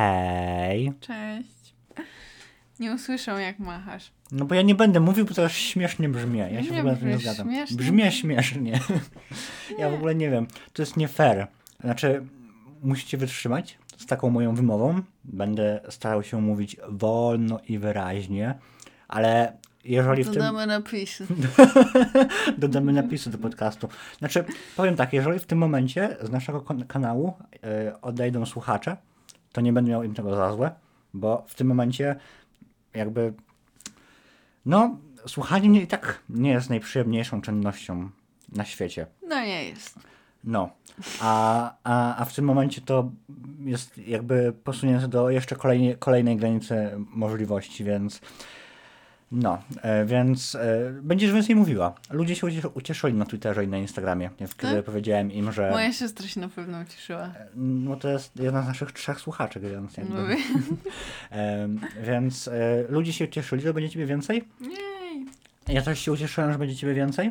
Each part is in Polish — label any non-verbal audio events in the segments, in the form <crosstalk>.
Hej. Cześć. Nie usłyszą, jak machasz. No bo ja nie będę mówił, bo to aż śmiesznie brzmi. Ja się Nie w ogóle nie zgadzam. śmiesznie. Śmiesznie. <laughs> Ja w ogóle nie wiem. To jest nie fair. Znaczy, musicie wytrzymać z taką moją wymową. Będę starał się mówić wolno i wyraźnie, ale jeżeli w tym... Dodamy napisy. <laughs> Dodamy napisy do podcastu. Znaczy, powiem tak, jeżeli w tym momencie z naszego kanału y, odejdą słuchacze, to nie będę miał im tego za złe, bo w tym momencie jakby no, słuchanie mnie i tak nie jest najprzyjemniejszą czynnością na świecie. No nie jest. No, a, a, a w tym momencie to jest jakby posunięte do jeszcze kolejnej, kolejnej granicy możliwości, więc no, e, więc e, będziesz więcej mówiła. Ludzie się ucieszy- ucieszyli na Twitterze i na Instagramie, kiedy Tak? powiedziałem im, że Moja siostra się na pewno ucieszyła. no to jest jedna z naszych trzech słuchaczek, więc jakby, <laughs> e, więc e, ludzie się ucieszyli, że będzie ciebie więcej. Jej. Ja też się ucieszyłem, że będzie ciebie więcej,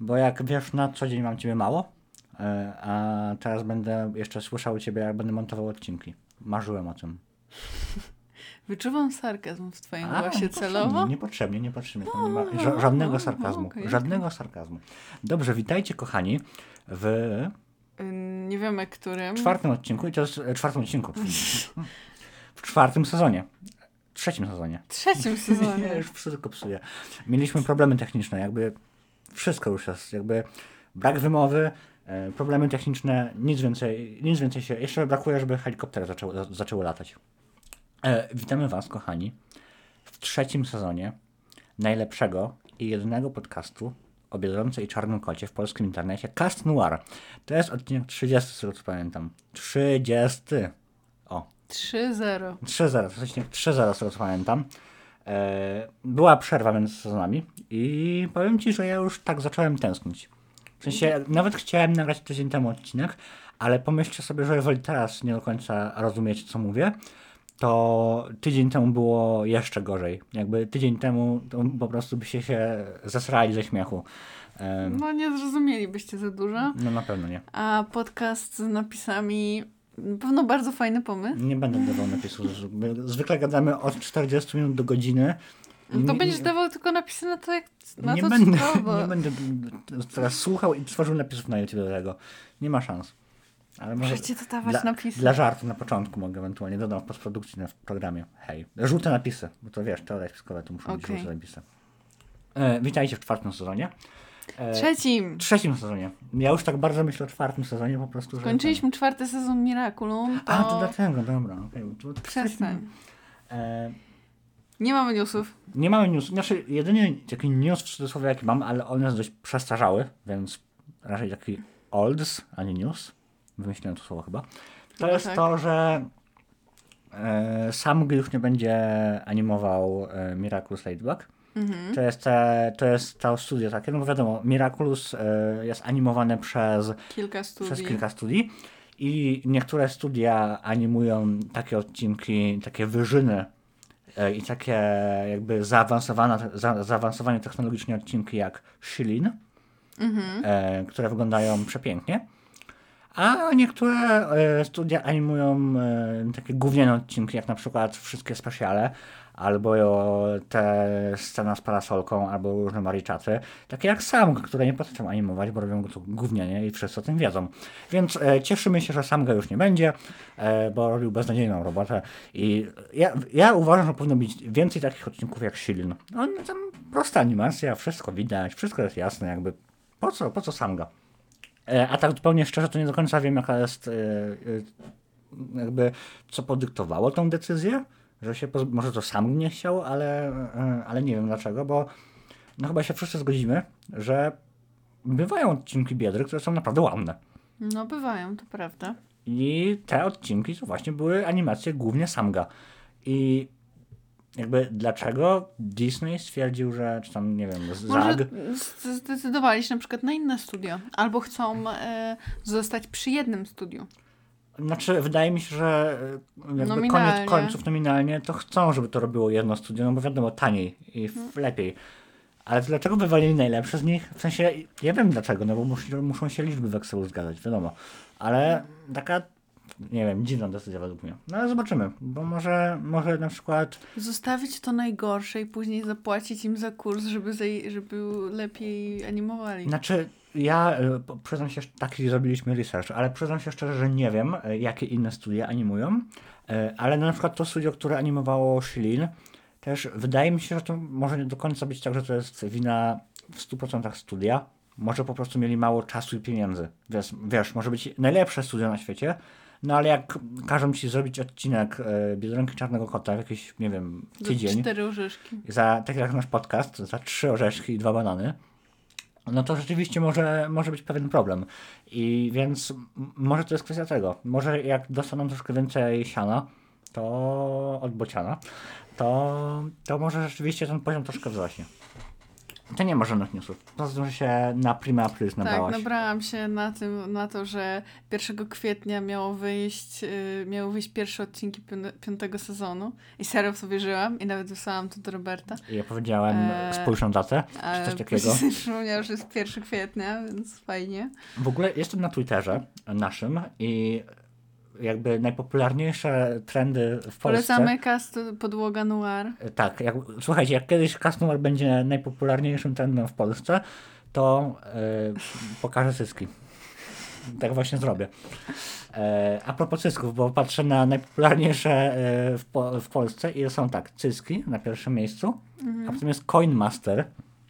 bo jak wiesz, na co dzień mam ciebie mało, e, a teraz będę jeszcze słyszał ciebie, jak będę montował odcinki. Marzyłem o tym. <laughs> Wyczuwam sarkazm w twoim A, głosie niepotrzebnie, celowo. Niepotrzebnie, niepotrzebnie. Nie ma ża- żadnego sarkazmu. okej, Żadnego sarkazmu. Dobrze, witajcie kochani w Nie wiemy którym. czwartym odcinku i to jest czwartym odcinku. W czwartym sezonie. Trzecim sezonie. Trzecim <laughs> Ja sezonie. już wszystko psuję. Mieliśmy problemy techniczne, jakby wszystko już jest, jakby brak wymowy, e, problemy techniczne, nic więcej, nic więcej się, jeszcze brakuje, żeby helikoptery zaczęły, zaczęły latać. E, witamy Was, kochani, w trzecim sezonie najlepszego i jedynego podcastu o Biedronce i Czarnym Kocie w polskim internecie, Cast Noir. To jest odcinek 30, z tego co pamiętam. 30. O, 3-0. 3-0, to odcinek 3-0, z tego co pamiętam. E, była przerwa między sezonami i powiem Ci, że ja już tak zacząłem tęsknić. W sensie, nawet chciałem nagrać tydzień temu odcinek, ale pomyślcie sobie, że jeżeli teraz nie do końca rozumiecie, co mówię, to tydzień temu było jeszcze gorzej. Jakby tydzień temu to po prostu byście się zesrali ze śmiechu. No nie zrozumielibyście za dużo. no na pewno nie. A podcast z napisami na pewno bardzo fajny pomysł. Nie będę dawał napisów. Zwykle gadamy od 40 minut do godziny. No to będziesz dawał tylko napisy na to, jak na nie to, będę, nie będę teraz słuchał i tworzył napisów na YouTube do tego. Nie ma szans. Ale może Możecie dodawać dla, napisy. dla żartu na początku mogę ewentualnie dodam w postprodukcji na w programie. Hej. Żółte napisy, bo to wiesz, teoria spiskowe to muszą być Okej. żółte napisy. E, witajcie w czwartym sezonie. E, Trzecim. trzecim sezonie. Ja już tak bardzo myślę o czwartym sezonie po prostu, że... Skończyliśmy czwarty sezon Miraculum, to, A, to dlatego, dobra. okej. To- to przestań. E, Nie mamy newsów. Nie mamy news. Znaczy, jedyny taki news w cudzysłowie jaki mam, ale on jest dość przestarzały, więc raczej taki olds, a nie news. Wymyśliłem to słowo chyba. To Chyba jest tak. to, że e, Samg już nie będzie animował e, Miraculous Ladybug. Mhm. To jest, te, to jest to studio takie, no bo wiadomo, Miraculous e, jest animowane przez Kilka studii. przez kilka studii i niektóre studia animują takie odcinki, takie wyżyny e, i takie jakby zaawansowane, za, zaawansowane technologicznie odcinki jak Shilin, Mhm. e, które wyglądają przepięknie. A niektóre e, studia animują e, takie gówniane odcinki, jak na przykład wszystkie specjale, albo te scena z parasolką, albo różne mariczaty, takie jak Samg, które nie potrafią animować, bo robią to gównianie i wszyscy o tym wiedzą. Więc e, cieszymy się, że Samga już nie będzie, bo robił beznadziejną robotę i ja, ja uważam, że powinno być więcej takich odcinków jak Shilin. On tam prosta animacja, wszystko widać, wszystko jest jasne, jakby po co, po co Samga? E, A tak zupełnie szczerze, to nie do końca wiem, jaka jest, e, e, jakby, co podyktowało tą decyzję, że się, może to sam nie chciał, ale, ale nie wiem dlaczego, bo no chyba się wszyscy zgodzimy, że bywają odcinki Biedry, które są naprawdę ładne. No bywają, to prawda. I te odcinki to właśnie były animacje głównie Samga. I jakby dlaczego Disney stwierdził, że, czy tam, nie wiem, Może Zag... z- zdecydowali się na przykład na inne studio. Albo chcą e, zostać przy jednym studiu. Znaczy, wydaje mi się, że e, jakby Nominalnie. koniec końców nominalnie to chcą, żeby to robiło jedno studio, no bo wiadomo, taniej i f- lepiej. Ale dlaczego wywalili najlepsze z nich? W sensie, ja wiem dlaczego, no bo mus, muszą się liczby w Excelu zgadzać, wiadomo. Ale taka nie wiem, dziwna decyzja według mnie. No ale zobaczymy, bo może, może na przykład Zostawić to najgorsze i później zapłacić im za kurs, żeby, zaj- żeby lepiej animowali. Znaczy, ja po- przyznam się, taki zrobiliśmy research, ale przyznam się szczerze, że nie wiem, y, jakie inne studia animują, y, ale na przykład to studio, które animowało Shilin, też wydaje mi się, że to może nie do końca być tak, że to jest wina w 100% studia. Może po prostu mieli mało czasu i pieniędzy. Wiesz, wiesz może być najlepsze studio na świecie, no ale jak każą ci zrobić odcinek y, Biedronki Czarnego Kota w jakiś, nie wiem, Za tydzień, cztery orzeszki. za, tak jak nasz podcast, za trzy orzeszki i dwa banany, no to rzeczywiście może, może być pewien problem. I więc może to jest kwestia tego. Może jak dostaną troszkę więcej siana, to od bociana, to, to może rzeczywiście ten poziom troszkę wzrośnie. To nie ma żadnych newsów. Poza tym, się na Prima Aprilis Tak, nabrałaś. nabrałam się na tym, na to, że 1 kwietnia miało wyjść, yy, miały wyjść pierwsze odcinki pią- piątego sezonu i serio w to wierzyłam i nawet wysłałam to do Roberta. I ja powiedziałem, Eee, spójrz na datę, czy Ale coś takiego. <laughs> przypomniał, że jest 1 kwietnia, więc fajnie. W ogóle jestem na Twitterze naszym i jakby najpopularniejsze trendy w Polsce... Polecamy cast Podłoga Noir. Tak, jak, słuchajcie, jak kiedyś Customer będzie najpopularniejszym trendem w Polsce, to y, pokażę cyski. Tak właśnie zrobię. E, a propos cysków, bo patrzę na najpopularniejsze e, w, po, w Polsce i są tak, cyski na pierwszym miejscu, a potem jest Coin Master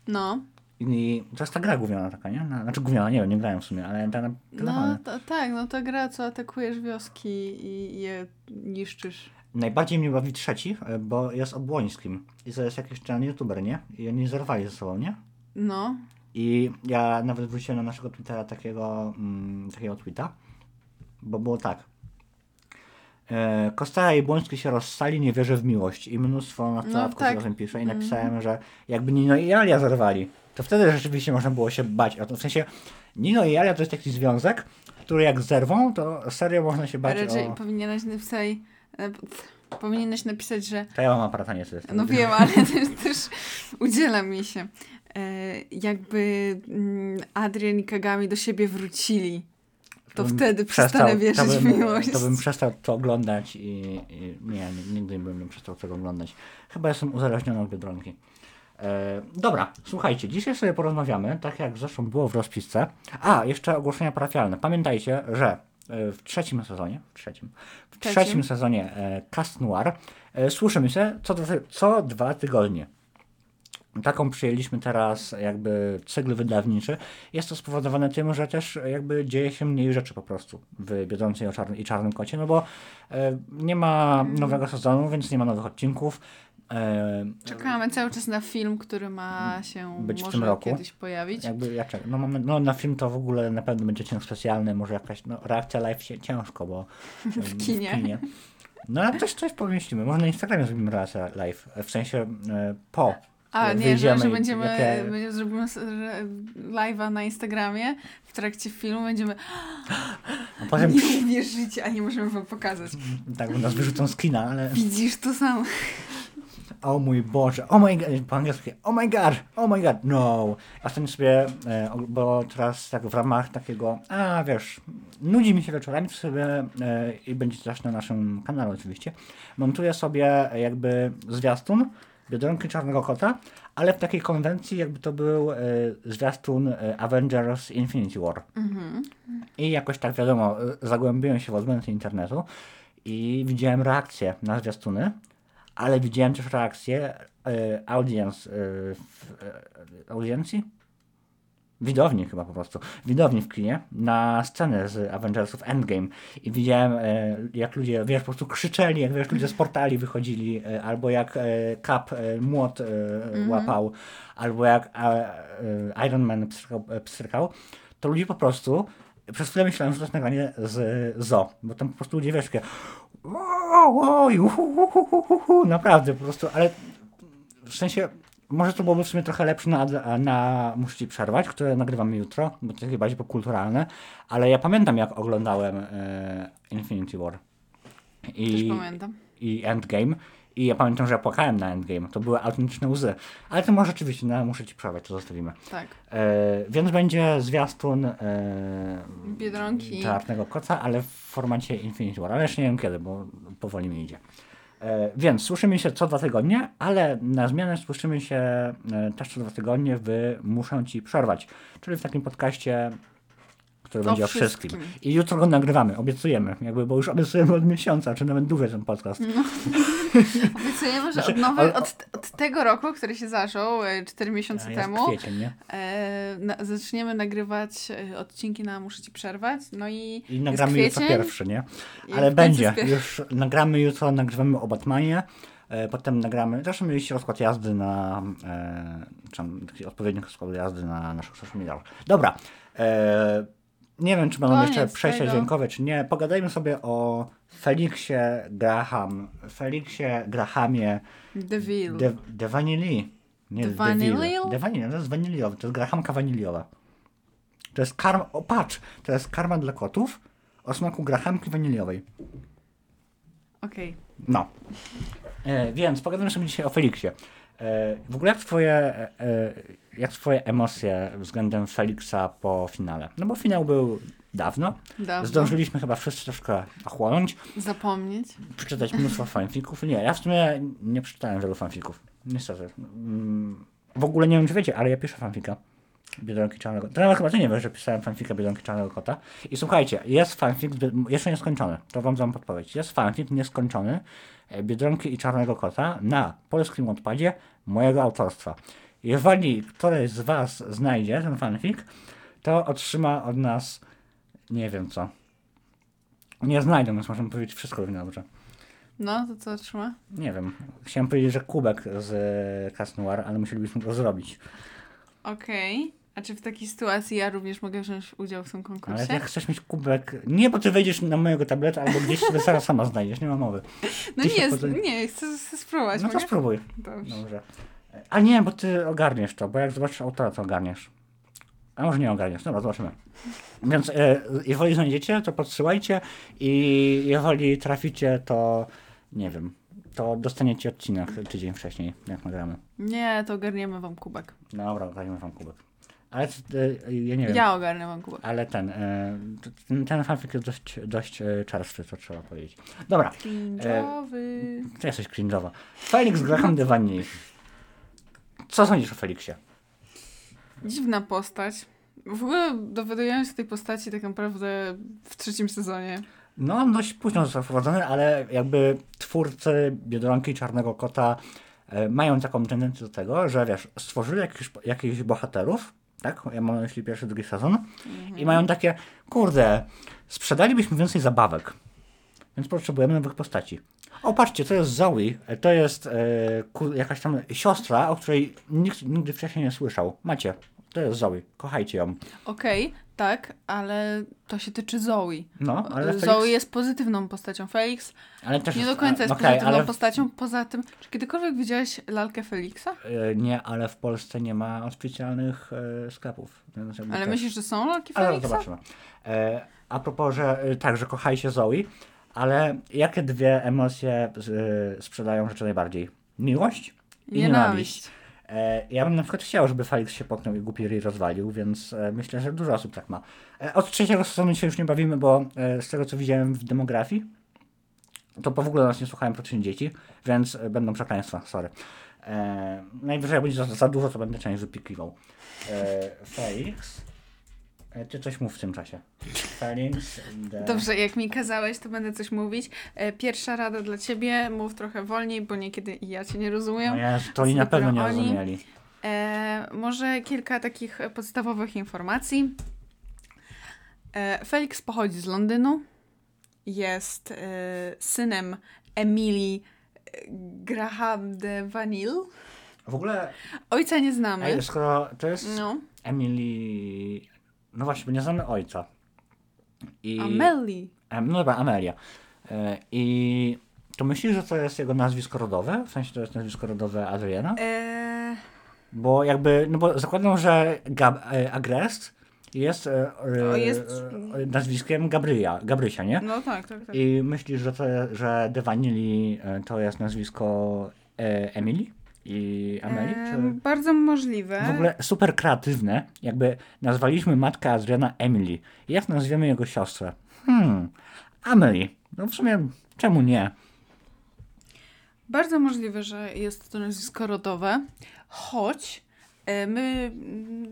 No, i to jest ta gra gówniana taka, nie? Na, znaczy gówniana, nie wiem, nie grałem w sumie, ale ta na no to, tak, no to gra, co atakujesz wioski i je niszczysz. Najbardziej mnie bawi trzeci, e, bo jest obłońskim i to jest jakiś ten youtuber, nie? I oni zerwali ze sobą, nie? No, I ja nawet wróciłem na naszego Twittera takiego, mm, takiego tweeta, bo było tak. E, Kostara i Błoński się rozstali, nie wierzę w miłość. I mnóstwo na No no, tak. tak. pisze i napisałem, że jakby Nino i Alia zerwali, to wtedy rzeczywiście można było się bać. o to. W sensie Nino i Alia to jest taki związek, który jak zerwą, to serio można się bać raczej o... powinieneś napisać, powinieneś napisać, że To ja mam aparata nie jest. No wiem, ale <laughs> też, też udziela mi się. E, jakby mm, Adrian i Kagami do siebie wrócili, to bym wtedy przestał- przestanę wierzyć to w bym, miłość. To bym przestał to oglądać i, i nie, nigdy bym nie przestał tego oglądać. Chyba jestem uzależniony od Biedronki. E, dobra, słuchajcie, dzisiaj sobie porozmawiamy, tak jak zresztą było w rozpisce. A, jeszcze ogłoszenia parafialne. Pamiętajcie, że e, w trzecim sezonie, w trzecim, w Trzecim. trzecim sezonie e, Cast Noir słyszymy się co, dwa- co dwa tygodnie. Taką przyjęliśmy teraz jakby cykl wydawniczy. Jest to spowodowane tym, że też jakby dzieje się mniej rzeczy po prostu w Biedronce i, Czarnym Kocie, no bo nie ma nowego sezonu, więc nie ma nowych odcinków. E, Czekamy cały czas na film, który ma się Być w może tym roku. kiedyś pojawić. jakby ja czekam. No, mamy, no na film to w ogóle na pewno będzie ciężko specjalny, może jakaś no, reakcja live się ciężko, bo <laughs> W kinie. No ale coś, coś pomyślimy. Może na Instagramie zrobimy reakcję live, w sensie e, po. A, nie, że, że będziemy, jakie- będziemy zrobimy live'a na Instagramie w trakcie filmu, będziemy A potem <gasps> nie uwierzycie, a nie możemy wam pokazać. tak bo nas wyrzucą z kina, ale Widzisz to samo. O mój Boże, oh my god, po angielsku, oh my god, oh my god, no. A Ostatnio sobie, e, bo teraz tak w ramach takiego, a wiesz, nudzi mi się wieczorami, sobie e, i będzie też na naszym kanale oczywiście, montuję sobie jakby zwiastun Biedronki Czarnego Kota, ale w takiej konwencji jakby to był e, zwiastun e, Avengers Infinity War. I jakoś tak wiadomo, e, zagłębiłem się w odmęty internetu i widziałem reakcje na zwiastuny, ale widziałem też reakcję e, audience, e, w, e, audiencji? Widowni chyba po prostu. Widowni w kinie na scenę z Avengersów Endgame i widziałem jak ludzie, wiesz, po prostu krzyczeli, jak wiesz, ludzie z portali wychodzili, albo jak Cap młot e, łapał, albo jak Iron Man pstrykał, pstrykał, to ludzie po prostu przez chwilę myślałem, że to jest nagranie z Zo, bo tam po prostu ludzie, wiesz, takie wow, uhu, naprawdę po prostu, ale w sensie, może to byłoby w sumie trochę lepsze na, na Muszę Ci Przerwać, które nagrywamy jutro, bo to jest bardziej popkulturalne, ale ja pamiętam jak oglądałem e, Infinity War Też i, pamiętam. i Endgame i ja pamiętam, że ja płakałem na Endgame, to były autentyczne łzy, ale to może rzeczywiście na Muszę Ci Przerwać, to zostawimy. Tak. E, więc będzie zwiastun e, Biedronki. Czarnego Kota, ale w formacie Infinity War. Ale jeszcze nie wiem kiedy, bo powoli mi idzie. E, więc słyszymy się co dwa tygodnie, ale na zmianę słyszymy się e, też co dwa tygodnie w Muszę Ci Przerwać, czyli w takim podcaście, który będzie o wszystkim. wszystkim. I jutro go nagrywamy, obiecujemy, jakby, bo już obiecujemy od miesiąca, czy nawet dłużej ten podcast. <laughs> Obiecujemy, że Znaczy, od, nowy, od, od tego roku, który się zaczął, 4 miesiące A jest temu, kwiecień, nie? e, na, zaczniemy nagrywać e, odcinki na Muszę Ci przerwać. No i, I nagramy jest jutro kwiecień, pierwszy, nie? Ale będzie. Już nagramy jutro, nagrywamy o Batmanie. E, potem nagramy. Zresztą mieliście rozkład jazdy na. E, czy tam taki odpowiednik rozkładu jazdy na naszych social mediach. Dobra. E, nie wiem, czy Koniec jeszcze przejścia tego. dźwiękowe, czy nie. Pogadajmy sobie o Felixie Graham. Felixie Grahamie DeVille. De, de Vanilli. Nie, De Vanille? De Vanille, to jest waniliowy. To jest grahamka waniliowa. To jest karma. O, patrz! To jest karma dla kotów o smaku grahamki waniliowej. Okej. No. E, więc pogadamy sobie dzisiaj o Feliksie. E, w ogóle jak twoje, e, e, jak twoje emocje względem Feliksa po finale? No bo finał był dawno. Dawno. Zdążyliśmy chyba wszyscy troszkę ochłonąć, Zapomnieć. przeczytać mnóstwo <laughs> fanfików. Nie, ja w sumie nie przeczytałem wielu fanfików. Niestety. Mm, W ogóle nie wiem, czy wiecie, ale ja piszę fanfika. Biedronki Czarnego nawet chyba ty nie wiesz, że pisałem fanfika Biedronki Czarnego Kota. I słuchajcie, jest fanfik, zbyt- jeszcze nieskończony. To wam dam podpowiedź. Jest fanfik nieskończony e, Biedronki i Czarnego Kota na polskim odpadzie mojego autorstwa. Jeżeli któryś z was znajdzie ten fanfik, to otrzyma od nas nie wiem co. Nie znajdę, więc możemy powiedzieć wszystko równie dobrze. No, to co trzyma? Nie wiem. Chciałem powiedzieć, że kubek z e, Cas Noir, ale musielibyśmy go zrobić. Okej. A czy w takiej sytuacji ja również mogę wziąć udział w tym Ale konkursie? jak chcesz mieć kubek... Nie, bo ty wejdziesz na mojego tableta albo gdzieś sobie zaraz sama znajdziesz, nie ma mowy. No nie, poza- nie, chcę, chcę spróbować. No to mogę? spróbuj. Dobrze. Dobrze. A nie, bo ty ogarniesz to, bo jak zobaczysz autora, to ogarniesz. A może nie ogarniesz, dobra, zobaczymy. Więc e, jeżeli znajdziecie, to podsyłajcie i jeżeli traficie, to nie wiem, to dostaniecie odcinek tydzień wcześniej, jak nagramy. Nie, to ogarniemy wam kubek. Dobra, ogarniemy wam kubek. Ale e, ja nie wiem. Ja ogarnę wam kubek. Ale ten, e, ten, ten fanfic jest dość, dość e, czerstwy, to trzeba powiedzieć. Dobra, Cringe'owy. ty jesteś cringe'owa. Felix Graham <laughs> de Vanille. Co sądzisz o Felixie? Dziwna postać. W ogóle dowiadujemy się tej postaci tak naprawdę w trzecim sezonie. No, dość późno został wprowadzony, ale jakby twórcy Biedronki Czarnego Kota mają taką tendencję do tego, że wiesz, stworzyli jakichś, jakichś bohaterów, tak? Ja mam na myśli pierwszy, drugi sezon i mają takie, kurde, sprzedalibyśmy więcej zabawek, więc potrzebujemy nowych postaci. O, patrzcie, to jest Zoe, to jest e, jakaś tam siostra, o której nikt nigdy wcześniej nie słyszał. Macie, to jest Zoe, kochajcie ją. Okej, tak, ale to się tyczy Zoe. No, ale Felix, Zoe jest pozytywną postacią. Felix ale też nie do końca jest okej, pozytywną ale postacią. Poza tym, czy kiedykolwiek widziałeś lalkę Felixa? E, Nie, ale w Polsce nie ma oficjalnych e, sklepów. Więc Ale też- myślisz, że są lalki Ale Felixa? zobaczymy. E, a propos, że tak, że kochajcie Zoe, ale jakie dwie emocje sprzedają rzeczy najbardziej? Miłość i nienawiść. E, ja bym na przykład chciał, żeby Felix się poknął i głupi Ray rozwalił, więc e, myślę, że dużo osób tak ma. E, od trzeciego sezonu się już nie bawimy, bo e, z tego co widziałem w demografii, to po w ogóle nas nie słuchałem praktycznie dzieci, więc e, będą przekleństwa, sorry. E, najwyżej będzie za, za dużo, to będę część wypikiwał. E, Felix. E, ty coś mów w tym czasie. The... Dobrze, jak mi kazałeś, to będę coś mówić. E, Pierwsza rada dla ciebie, mów trochę wolniej, bo niekiedy i ja cię nie rozumiem. No ja, to oni na pewno nie oni. rozumieli. E, może kilka takich podstawowych informacji. E, Felix pochodzi z Londynu. Jest e, synem Emilii e, Graham de Vanille. W ogóle, Ojca nie znamy. ej, skoro to jest No. Emily... No właśnie, bo nie znamy ojca. I... Amelie. Em, No dobra, Amelia. E, I to myślisz, że to jest jego nazwisko rodowe? W sensie to jest nazwisko rodowe Adriana? E, Bo jakby, no bo zakładam, że Gab, e, Agrest jest, e, e, O, jest- e, nazwiskiem Gabryja, Gabrysia, nie? no tak, tak, tak. I myślisz, że, to, że De Vanilli e, to jest nazwisko e, Emily? I Amelie? E, Czy... bardzo możliwe. W ogóle super kreatywne. Jakby nazwaliśmy matkę Adriana Emily. Jak nazwiemy jego siostrę? Hmm, Amelie. No w sumie, czemu nie? Bardzo możliwe, że jest to nazwisko rodowe, choć e, my,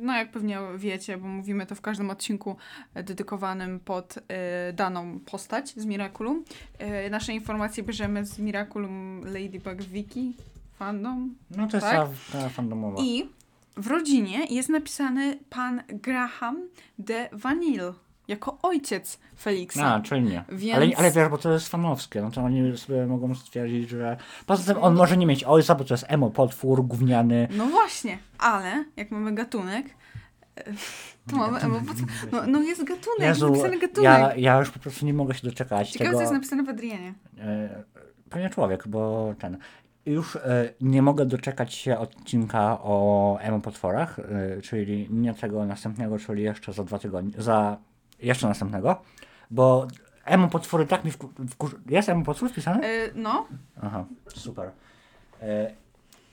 no jak pewnie wiecie, bo mówimy to w każdym odcinku dedykowanym pod e, daną postać z Miraculum. E, nasze informacje bierzemy z Miraculum Ladybug Wiki fandom. No to jest Tak? ta, ta fandomowa. I w rodzinie jest napisany pan Graham de Vanille jako ojciec Feliksa. A, czyli nie. Więc- Ale, ale wiesz, bo to jest fanowskie, no to oni sobie mogą stwierdzić, że... Poza tym on może nie mieć ojca, bo to jest emo potwór, gówniany. No właśnie, ale jak mamy gatunek, to mamy emo no, no jest gatunek, jest Jezu, napisany gatunek. ja, ja już po prostu nie mogę się doczekać Ciekawe, tego... co jest napisane w Adrianie. E, pewnie człowiek, bo ten. Już e, nie mogę doczekać się odcinka o emo potworach, e, czyli nie tego następnego, czyli jeszcze za dwa tygodnie, za jeszcze następnego, bo emo potwory tak mi wku, wkur... Jest emo potwór wpisany? E, no, Aha, super.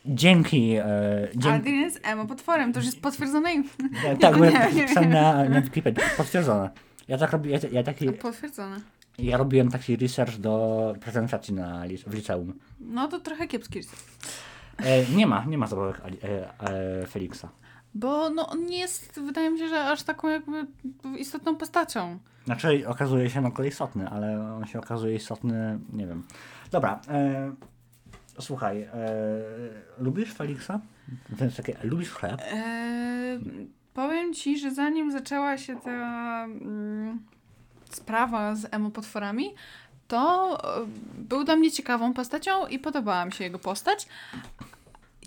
Dzięki, e, dzięki, Adrian jest emo potworem, to już jest potwierdzone. e, tak, bo <laughs> ja nie. pisałem na, na potwierdzone. Ja tak robię, ja, ja taki, Potwierdzone. Ja robiłem taki research do prezentacji na, w liceum. No to trochę kiepski rys. E, nie ma, nie ma zabawek e, e, Feliksa. Bo no, on nie jest, wydaje mi się, że aż taką jakby istotną postacią. Znaczy okazuje się na kolei istotny, ale on się okazuje istotny, nie wiem. Dobra, e, słuchaj, e, lubisz Feliksa? To jest takie, lubisz chleb? E, powiem ci, że zanim zaczęła się ta mm, sprawa z emo potworami, to e, był dla mnie ciekawą postacią i podobała mi się jego postać.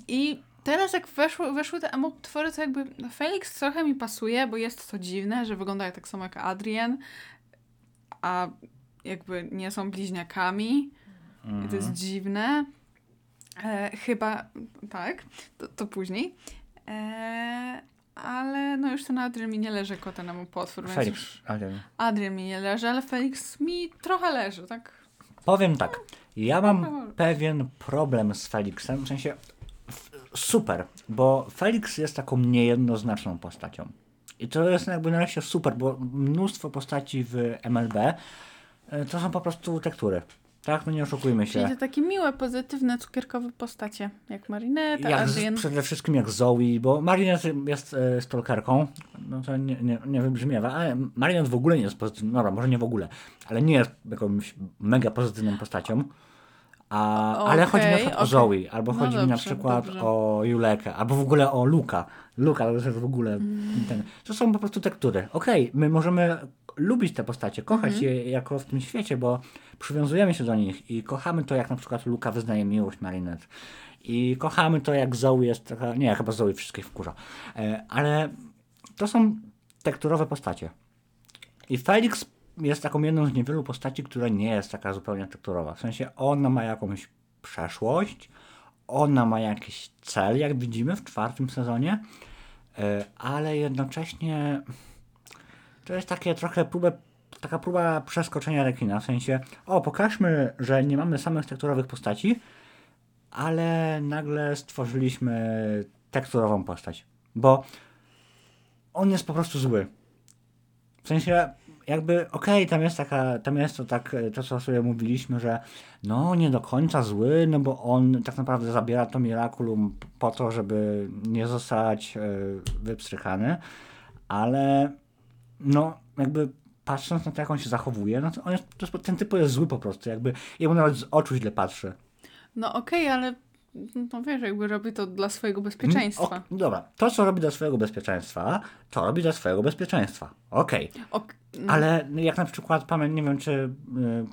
I teraz jak weszły, weszły te emo potwory, to jakby Felix trochę mi pasuje, bo jest to dziwne, że wygląda tak samo jak Adrian, a jakby nie są bliźniakami. I to jest dziwne. E, chyba tak, to, to później. E, ale no już ten Adrian mi nie leży jako ten emo potwór, Felix, już ale Adrian mi nie leży, ale Felix mi trochę leży, tak? powiem tak, ja No, mam pewien problem z Feliksem, w sensie super, bo Felix jest taką niejednoznaczną postacią. I to jest jakby nareszcie super, bo mnóstwo postaci w MLB e, to są po prostu tektury. Tak, no nie oszukujmy Czyli się. to takie miłe, pozytywne, cukierkowe postacie, jak Marinette, Jak Adrian. przede wszystkim jak Zoe, bo Marinette jest e, stalkerką, no to nie, nie, nie wybrzmiewa, ale Marinette w ogóle nie jest pozytywną, dobra, może nie w ogóle, ale nie jest jakąś mega pozytywną postacią. A, ale Okej, chodzi na przykład o okej. Zoe, albo No chodzi mi na dobrze, przykład dobrze. o Julekę, albo w ogóle o Luka. Luka to jest w ogóle Mm. ten. To są po prostu tektury. Okej, my możemy lubić te postacie, kochać Mhm. je jako w tym świecie, bo przywiązujemy się do nich i kochamy to, jak na przykład Luka wyznaje miłość Marinette. I kochamy to, jak Zoe jest trochę. Nie, chyba Zoe wszystkich wkurza. E, ale to są tekturowe postacie. I Felix jest taką jedną z niewielu postaci, która nie jest taka zupełnie tekturowa. W sensie ona ma jakąś przeszłość, ona ma jakiś cel, jak widzimy w czwartym sezonie, e, ale jednocześnie to jest takie trochę próbę, taka próba przeskoczenia rekina. W sensie, o, pokażmy, że nie mamy samych tekturowych postaci, ale nagle stworzyliśmy teksturową postać. Bo on jest po prostu zły. W sensie, jakby, okej, tam jest taka, tam jest to tak, to co sobie mówiliśmy, że no, nie do końca zły, no bo on tak naprawdę zabiera to Miraculum po to, żeby nie zostać wypstrykany, ale no, jakby patrząc na to, jak on się zachowuje, no to, on jest, to jest, ten typ jest zły po prostu, jakby jemu nawet z oczu źle patrzy. No okej, ale no wiesz, jakby robi to dla swojego bezpieczeństwa. O, dobra, to co robi dla swojego bezpieczeństwa, to robi dla swojego bezpieczeństwa. Okej. Ok, no, Ale jak na przykład, nie wiem czy y,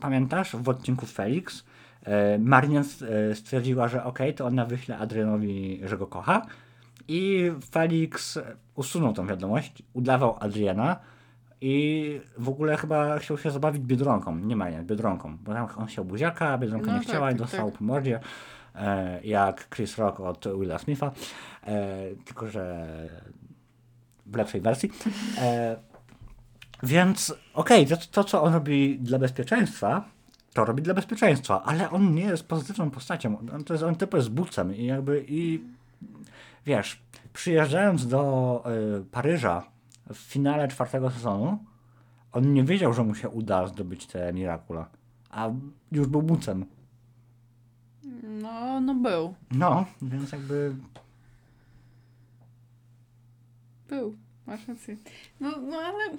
pamiętasz, w odcinku Felix y, Marinette y, stwierdziła, że okej, to ona wyśle Adrianowi, że go kocha i Felix usunął tą wiadomość, udawał Adriana i w ogóle chyba chciał się zabawić Biedronką, nie Marinette, Biedronką, bo tam on chciał buziaka, a Biedronka No nie tak, chciała i tak, dostał tak. po mordzie, e, jak Chris Rock od Willa Smitha, e, tylko że w lepszej wersji. E, więc okej, to, to co on robi dla bezpieczeństwa, to robi dla bezpieczeństwa, ale on nie jest pozytywną postacią. On, to jest, on typu jest bucem i jakby i wiesz, przyjeżdżając do y, Paryża w finale czwartego sezonu, on nie wiedział, że mu się uda zdobyć te Miracula, a już był bucem. No, no był. No, więc jakby Był. Masz rację. No, no ale...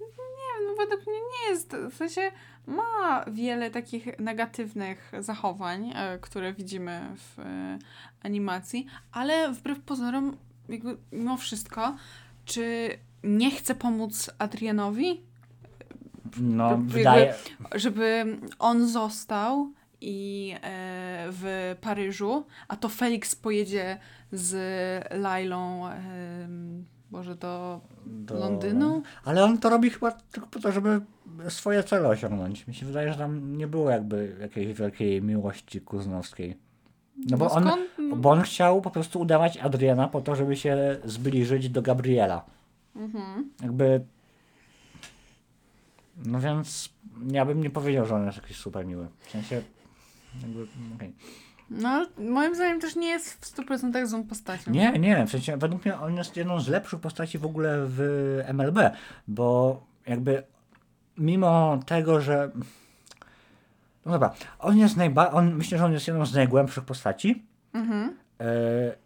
Nie no według mnie nie jest... W sensie ma wiele takich negatywnych zachowań, e, które widzimy w e, animacji, ale wbrew pozorom, jakby mimo wszystko, czy nie chce pomóc Adrianowi, no, Jakby- wydaje... żeby on został i e, w Paryżu, a to Felix pojedzie z Lailą em, Boże, do do- Londynu? Ale on to robi chyba tylko po to, żeby swoje cele osiągnąć. Mi się wydaje, że tam nie było jakby jakiejś wielkiej miłości kuznowskiej. No bo on, skąd? bo on chciał po prostu udawać Adriana po to, żeby się zbliżyć do Gabriela. Mhm. Jakby... No więc ja bym nie powiedział, że on jest jakiś super miły. W sensie... Jakby, okej. No, moim zdaniem też nie jest w 100% złą postacią. Nie, nie, w sensie według mnie on jest jedną z lepszych postaci w ogóle w MLB, bo jakby mimo tego, że no dobra, on jest najba... on myślę, że on jest jedną z najgłębszych postaci Mhm. e,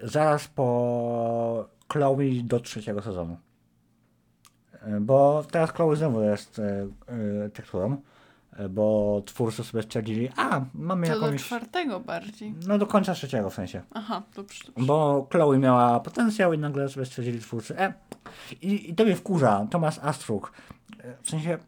zaraz po Chloe do trzeciego sezonu. E, bo teraz Chloe znowu jest e, e, tekturą, e, bo twórcy sobie stwierdzili, a mamy To do jakąś... czwartego bardziej. No do końca trzeciego w sensie. Aha, dobrze. dobrze. Bo Chloe miała potencjał i nagle sobie stwierdzili twórcy, e, i, i to mnie wkurza, Thomas Astruk. E, W sensie,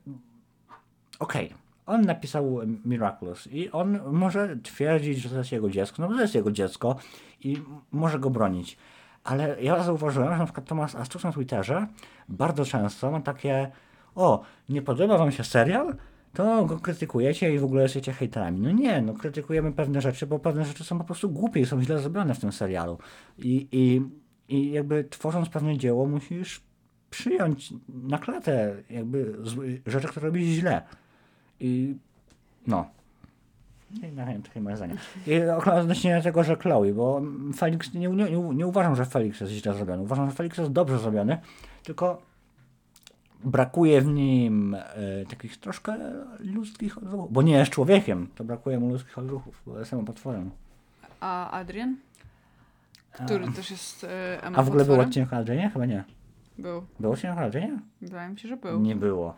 okej, on napisał Miraculous i on może twierdzić, że to jest jego dziecko, no bo to jest jego dziecko i może go bronić. Ale ja zauważyłem, że na przykład Thomas Astruk na Twitterze bardzo często ma takie, o, nie podoba wam się serial? To go krytykujecie i w ogóle jesteście hejterami. No nie, no krytykujemy pewne rzeczy, bo pewne rzeczy są po prostu głupie i są źle zrobione w tym serialu. I, i, i jakby tworząc pewne dzieło musisz przyjąć na klatę jakby rzeczy, które robisz źle. I no. Chęć takie moje zdanie. I odnośnie tego, że Chloe, bo Felix, nie, nie, nie, nie uważam, że Felix jest źle zrobiony. Uważam, że Felix jest dobrze zrobiony, tylko brakuje w nim e, takich troszkę ludzkich odruchów. Bo nie jest człowiekiem, to brakuje mu ludzkich odruchów, bo jest samym potworem. A Adrian? Który też jest e, A w ogóle był odcinek o Adrianie? Chyba nie. Był. Był odcinek o Adrianie? Wydaje mi się, że był. Nie było.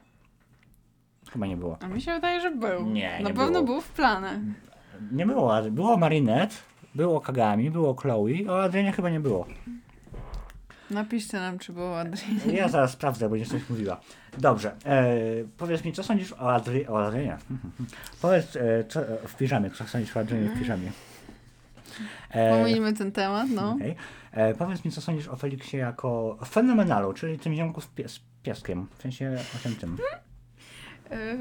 Chyba nie było. A mi się wydaje, że był. Nie, Na nie pewno było. był w planach. Nie było. ale Było Marinette, było Kagami, było Chloe, o Adrianie chyba nie było. Napiszcie nam, czy był Adrian. Ja zaraz sprawdzę, bo nie coś mówiła. Dobrze, e, powiedz mi, co sądzisz o, Adri o Adrianie? <laughs> powiedz e, co, w piżamie, co sądzisz o Adrianie w piżamie? E, Pomijmy ten temat, no. okej. e, powiedz mi, co sądzisz o Feliksie jako fenomenalu, czyli tym ziomku z, pies, pieskiem, w sensie o tym tym. E,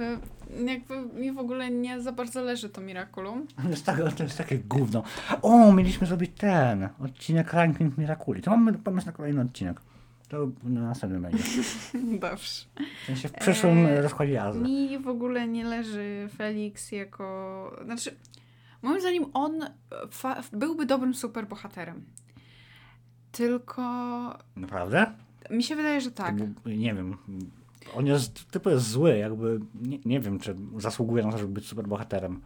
jakby mi w ogóle nie za bardzo leży to Miraculum. To jest, tak, to jest takie gówno. O, mieliśmy zrobić ten odcinek Ranking Miraculi. To mamy pomysł na kolejny odcinek. To na następnym będzie. <laughs> Dobrze. W sensie w przyszłym Eee, rozkładzie jazdy. Mi w ogóle nie leży Felix jako... Znaczy, moim zdaniem on fa- byłby dobrym superbohaterem. Tylko Naprawdę? mi się wydaje, że tak. Był- nie wiem. On jest, typu jest zły, jakby, nie, nie wiem, czy zasługuje na to, żeby być superbohaterem.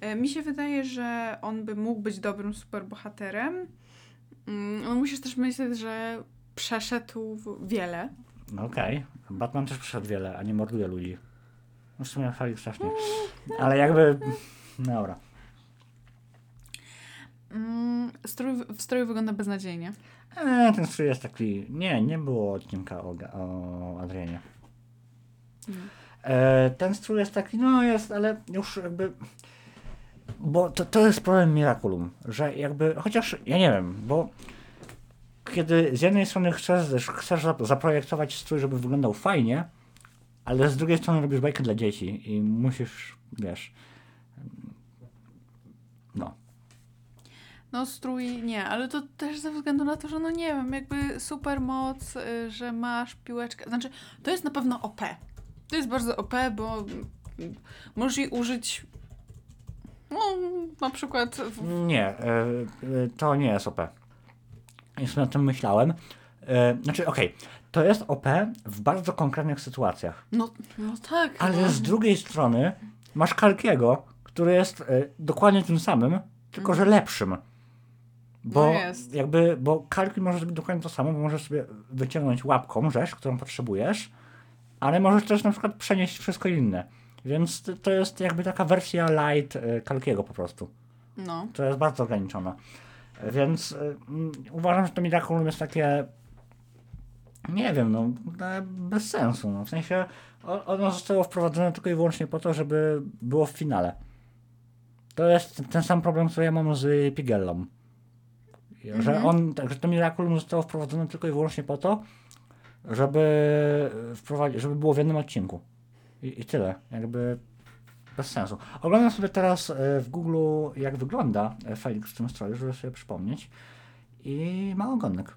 E, Mi się wydaje, że on by mógł być dobrym superbohaterem. Mm, No musisz też myśleć, że przeszedł wiele. No okej. Batman też przeszedł wiele, a nie morduje ludzi. No w sumie Felix też nie. Ale jakby, dobra. Mm, Strój, w stroju wygląda beznadziejnie. E, ten strój jest taki, nie, nie było odcinka o, o Adrianie. Mm. E, ten strój jest taki, no jest, ale już jakby. Bo to, to jest problem Miraculum, że jakby, chociaż ja nie wiem, bo kiedy z jednej strony chcesz, chcesz zap- zaprojektować strój, żeby wyglądał fajnie, ale z drugiej strony robisz bajkę dla dzieci i musisz, wiesz. No. No strój nie, ale to też ze względu na to, że no nie wiem, jakby super moc, y, że masz piłeczkę. Znaczy, to jest na pewno OP. To jest bardzo OP, bo możesz jej użyć no, na przykład w... Nie, e, e, to nie jest OP. Już nad tym myślałem. E, Znaczy, okej, to jest OP w bardzo konkretnych sytuacjach. No, no tak. Ale no. z drugiej strony masz Kalkiego, który jest dokładnie tym samym, tylko że lepszym. Bo No jakby, bo Kalki może zrobić dokładnie to samo, bo możesz sobie wyciągnąć łapką rzecz, którą potrzebujesz, ale możesz też na przykład przenieść wszystko inne. Więc to- jest jakby taka wersja light e, Kalkiego po prostu. No. To jest bardzo ograniczone. Więc mm, uważam, że to Miraculum jest takie nie wiem, no e, bez sensu. No. W sensie ono zostało wprowadzone tylko i wyłącznie po to, żeby było w finale. To jest ten sam problem, co ja mam z Pigellą. Że on, także to Miraculum zostało wprowadzone tylko i wyłącznie po to, żeby wprowadzić, żeby było w jednym odcinku. I, I tyle. Jakby bez sensu. Oglądam sobie teraz e, w Google, jak wygląda e, Felix w tym stroju, żeby sobie przypomnieć. I ma ogonek.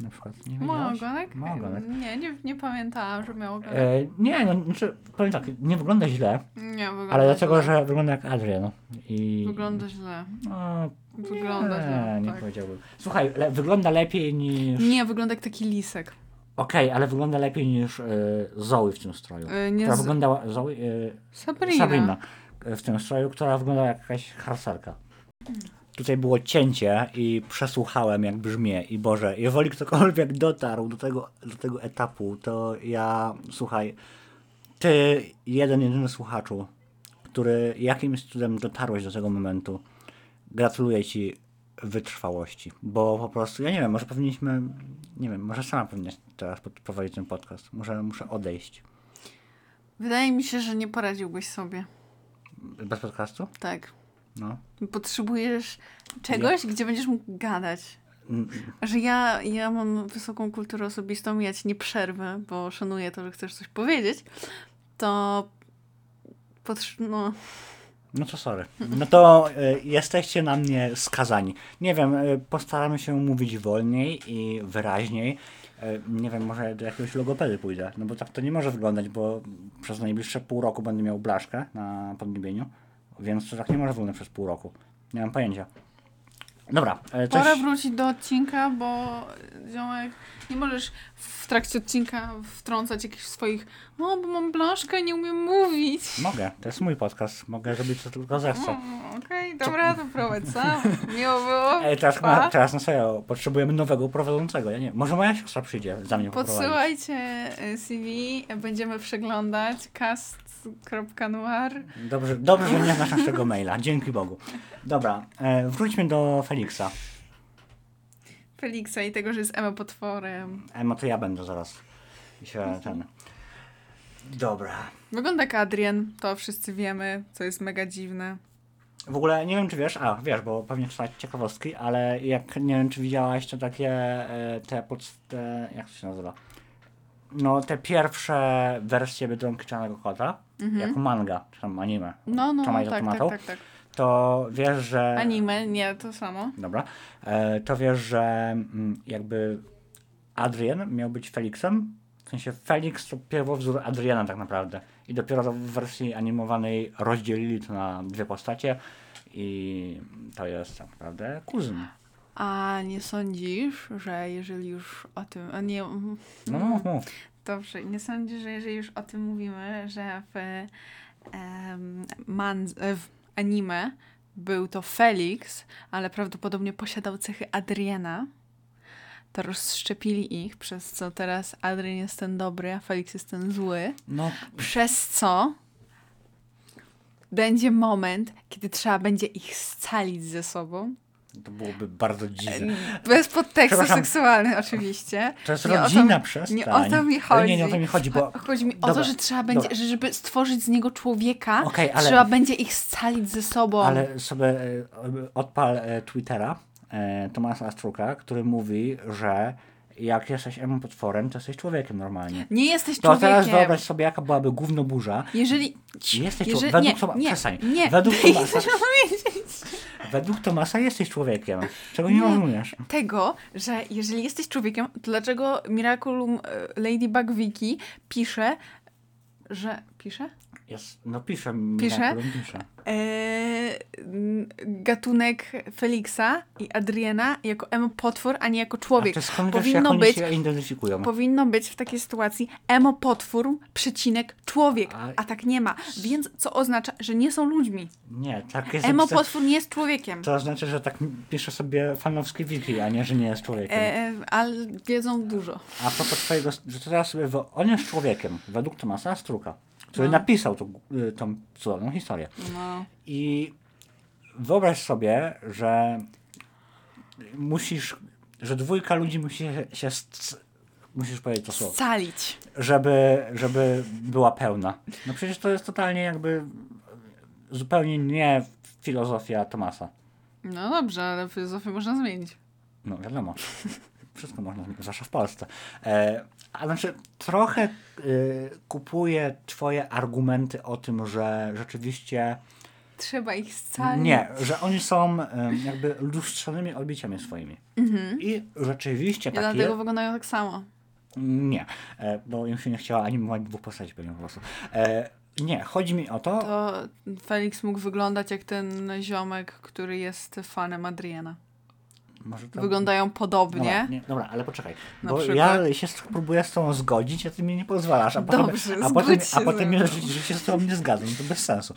Na przykład. Nie Ma wiedziałaś? ogonek? Ma ogonek. Nie, nie, nie pamiętałam, że miał ogonek. E, nie, no, znaczy, powiem tak, nie wygląda źle, nie, wygląda ale dlatego, źle. że wygląda jak Adrian. I, Wygląda źle. No, Wygląda nie, źle, nie tak. powiedziałbym. Słuchaj, le, wygląda lepiej niż... Nie, wygląda jak taki lisek. Okej, ale wygląda lepiej niż e, Zoe w tym stroju. E, nie która z- wyglądała... Zoe, e, Sabrina. Sabrina w tym stroju, która wyglądała jak jakaś harcerka. Tutaj było cięcie i przesłuchałem jak brzmie i Boże, jeżeli ktokolwiek dotarł do tego, do tego etapu, to ja, słuchaj, ty jeden, jedyny słuchaczu, który jakimś cudem dotarłeś do tego momentu, gratuluję ci wytrwałości, bo po prostu, ja nie wiem, może powinniśmy, nie wiem, może sama powinnaś teraz prowadzić ten podcast, może muszę odejść. Wydaje mi się, że nie poradziłbyś sobie. Bez podcastu? Tak. No. Potrzebujesz czegoś, gdzie będziesz mógł gadać. Mm, Że ja, ja mam wysoką kulturę osobistą, ja ci nie przerwę, bo szanuję to, że chcesz coś powiedzieć, to no, No to sorry. No to y, jesteście na mnie skazani. Nie wiem, y, postaramy się mówić wolniej i wyraźniej. Y, nie wiem, może do jakiegoś logopedy pójdę. No bo tak to nie może wyglądać, bo przez najbliższe pół roku będę miał blaszkę na podniebieniu. Więc to tak nie może wyglądać przez pół roku. Nie mam pojęcia. Dobra, y, coś... Pora wrócić do odcinka, bo ziomek, nie możesz w trakcie odcinka wtrącać jakichś swoich no, bo mam blaszkę, nie umiem mówić. Mogę, to jest mój podcast. Mogę robić co tylko zechcę. Mm, Okej, dobra, to prowadź sam. Miło było. <laughs> Ej, teraz, Pa. na, teraz na serio, potrzebujemy nowego prowadzącego. Ja nie, może moja siostra przyjdzie za mnie poprowadzić. Podsyłajcie y, CV, będziemy przeglądać cast.noir. Dobrze, dobrze, że nie znasz naszego maila. Dzięki Bogu. Dobra, e, wróćmy do Feliksa. Feliksa i tego, że jest Emo potworem. Emo, to ja będę zaraz. I się ten... Dobra. Wygląda jak Adrian, to wszyscy wiemy, co jest mega dziwne. W ogóle nie wiem, czy wiesz, a wiesz, bo pewnie czytałeś ciekawostki, ale jak nie wiem, czy widziałaś to takie e, te, pod, te jak to się nazywa? No, te pierwsze wersje Biedronki Czarnego Kota, jako manga, czy tam anime, Mhm. No, no, Tomato tak, tak, Tomato, tak, tak. To wiesz, że... Anime, nie, to samo. Dobra. E, to wiesz, że mm, jakby Adrian miał być Felixem. W sensie Felix to pierwowzór Adriana tak naprawdę. I dopiero w wersji animowanej rozdzielili to na dwie postacie i to jest tak naprawdę kuzyn. A nie sądzisz, że jeżeli już o tym. A nie. No mów, mów. Dobrze, nie sądzisz, że jeżeli już o tym mówimy, że w, em, man, w anime był to Felix, ale prawdopodobnie posiadał cechy Adriana, to rozszczepili ich, przez co teraz Adrian jest ten dobry, a Felix jest ten zły. No, Przez co będzie moment, kiedy trzeba będzie ich scalić ze sobą. To byłoby bardzo dziwne. Bez podtekstu seksualnym oczywiście. To jest Nie rodzina, to, przestań. Nie o to mi chodzi. Nie, nie o to mi chodzi, bo... Chodzi mi o Dobra, to, że trzeba będzie, dobra. że żeby stworzyć z niego człowieka, Okej, ale- trzeba będzie ich scalić ze sobą. Ale sobie e, odpal e, Twittera e, Tomasa Astruka, który mówi, że jak jesteś emo potworem, to jesteś człowiekiem normalnie. Nie jesteś To człowiekiem. teraz wyobraź sobie, jaka byłaby gówno burza. Jeżeli... Jesteś jeżeli człowiekiem. Według nie, Toma... nie, nie, Według <laughs> Tomasa... Według Tomasa jesteś człowiekiem. Czego nie, Nie. rozumiesz? Tego, że jeżeli jesteś człowiekiem, to dlaczego Miraculum e, Ladybug Wiki pisze, że Pisze? Jest, no pisze. Eee, n- gatunek Feliksa i Adriana jako emo potwór, a nie jako A człowiek. to skąd wiesz, jak Powinno oni być, się identyfikują? powinno być w takiej sytuacji emo potwór, przecinek człowiek, A- a tak nie ma. Więc co oznacza, że nie są ludźmi. Nie, tak jest Emo napisane- potwór nie jest człowiekiem. To znaczy, że tak pisze sobie fanowski wiki, a nie, że nie jest człowiekiem. E, ale wiedzą dużo. A propos twojego, że teraz sobie, on jest człowiekiem, według Tomasa Struka, który No. napisał tą, y, tą cudowną historię. No. I wyobraź sobie, że musisz, że dwójka ludzi musi się, musisz powiedzieć to słowo, Scalić. żeby, żeby była pełna. No przecież to jest totalnie jakby zupełnie nie filozofia Tomasa. No dobrze, ale filozofię można zmienić. No wiadomo. Wszystko można, zwłaszcza w Polsce. E, a znaczy, trochę y, kupuję twoje argumenty o tym, że rzeczywiście Trzeba ich scalić. nie, że oni są y, jakby lustrzanymi odbiciami swoimi. I rzeczywiście Mhm. I tak dlatego wyglądają tak samo. Nie, e, bo im się nie chciało animować dwóch postaci pewnie po prostu. E, nie, chodzi mi o to, To Felix mógł wyglądać jak ten ziomek, który jest fanem Adriana. Może to... Wyglądają podobnie. Dobra, nie, dobra, ale poczekaj. Na bo przykład? ja się próbuję z tobą zgodzić, a ty mi nie pozwalasz. A potem, Dobrze, a potem, a potem ze że, mną. że się z tobą nie zgadzam. To bez sensu.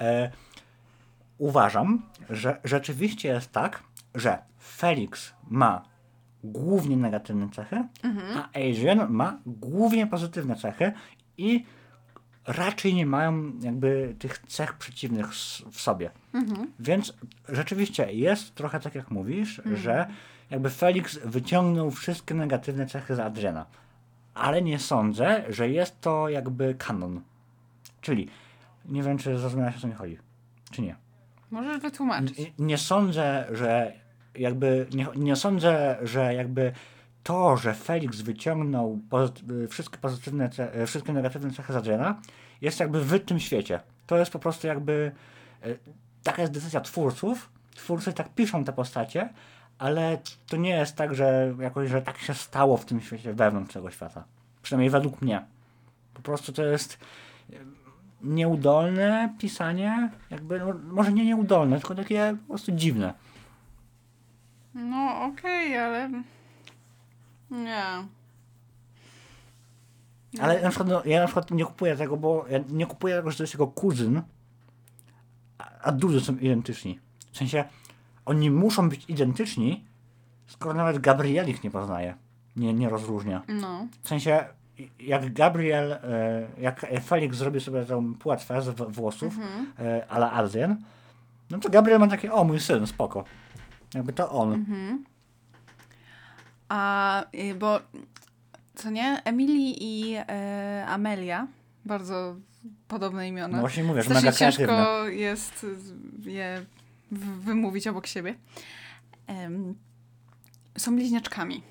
E, uważam, że rzeczywiście jest tak, że Felix ma głównie negatywne cechy, Mhm. a Adrian ma głównie pozytywne cechy i raczej nie mają jakby tych cech przeciwnych w sobie. Mhm. Więc rzeczywiście jest trochę tak jak mówisz, że jakby Felix wyciągnął wszystkie negatywne cechy z Adriana. Ale nie sądzę, że jest to jakby kanon. Czyli nie wiem, czy zrozumiałeś o co mi chodzi. Czy nie? Możesz wytłumaczyć. Nie, nie sądzę, że jakby nie, nie sądzę, że jakby to, że Felix wyciągnął pozyt- wszystkie pozytywne, e, wszystkie negatywne cechy z Adriana, jest jakby w tym świecie. To jest po prostu jakby e, taka jest decyzja twórców. Twórcy tak piszą te postacie, ale to nie jest tak, że jakoś, że tak się stało w tym świecie wewnątrz tego świata. Przynajmniej według mnie. Po prostu to jest nieudolne pisanie, jakby, no, może nie nieudolne, tylko takie po prostu dziwne. No okej, ale... Nie. Ale na przykład, no, ja na przykład nie kupuję tego, bo ja nie kupuję tego, że to jest jego kuzyn, a, a duży są identyczni. W sensie, oni muszą być identyczni, skoro nawet Gabriel ich nie poznaje, nie, nie rozróżnia. No. W sensie, jak Gabriel, e, jak Felix zrobi sobie tą płetwę z włosów, e, ale Adrian, no to Gabriel ma takie, o mój syn, spoko. Jakby to on. A, y, bo co nie? Emily i e, Amelia, bardzo podobne imiona. No właśnie mówię, że Strasznie mega kreatywne. ciężko jest je wymówić obok siebie. Są bliźniaczkami.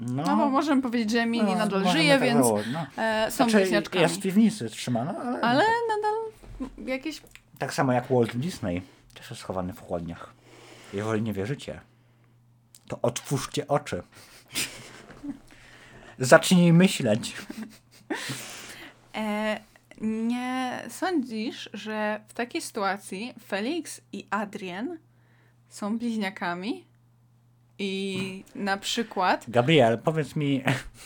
No, No bo możemy powiedzieć, że Emily no, nadal żyje, tak więc no. e, są Znaczy, bliźniaczkami. jest w piwnicy trzymana, ale, Ale nadal jakieś... tak samo jak Walt Disney też jest schowany w chłodniach. Jeżeli nie wierzycie, to otwórzcie oczy. Zacznij myśleć. E, nie sądzisz, że w takiej sytuacji Felix i Adrian są bliźniakami? I na przykład... Gabriel, powiedz mi...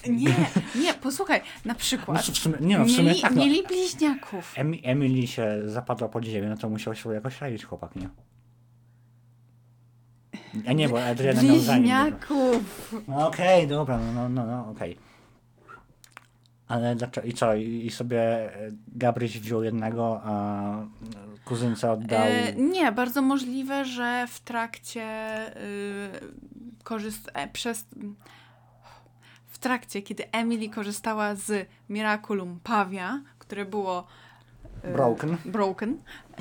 Nie, nie, posłuchaj, na przykład... w sumie, nie no, w sumie mieli, tak, no. mieli bliźniaków. Emi- Emily się zapadła pod ziemię, no to musiał się jakoś radzić chłopak, nie? A nie, bo Adriana. Bliźniaków. No okej, dobra, no, no, no, no okej. Ale dlaczego, i co, i, i sobie e, Gabryś wziął jednego, a kuzynce oddał... E, nie, bardzo możliwe, że w trakcie y, korzyst... e, przez... W trakcie, kiedy Emily korzystała z Miraculum Pavia, które było Broken. broken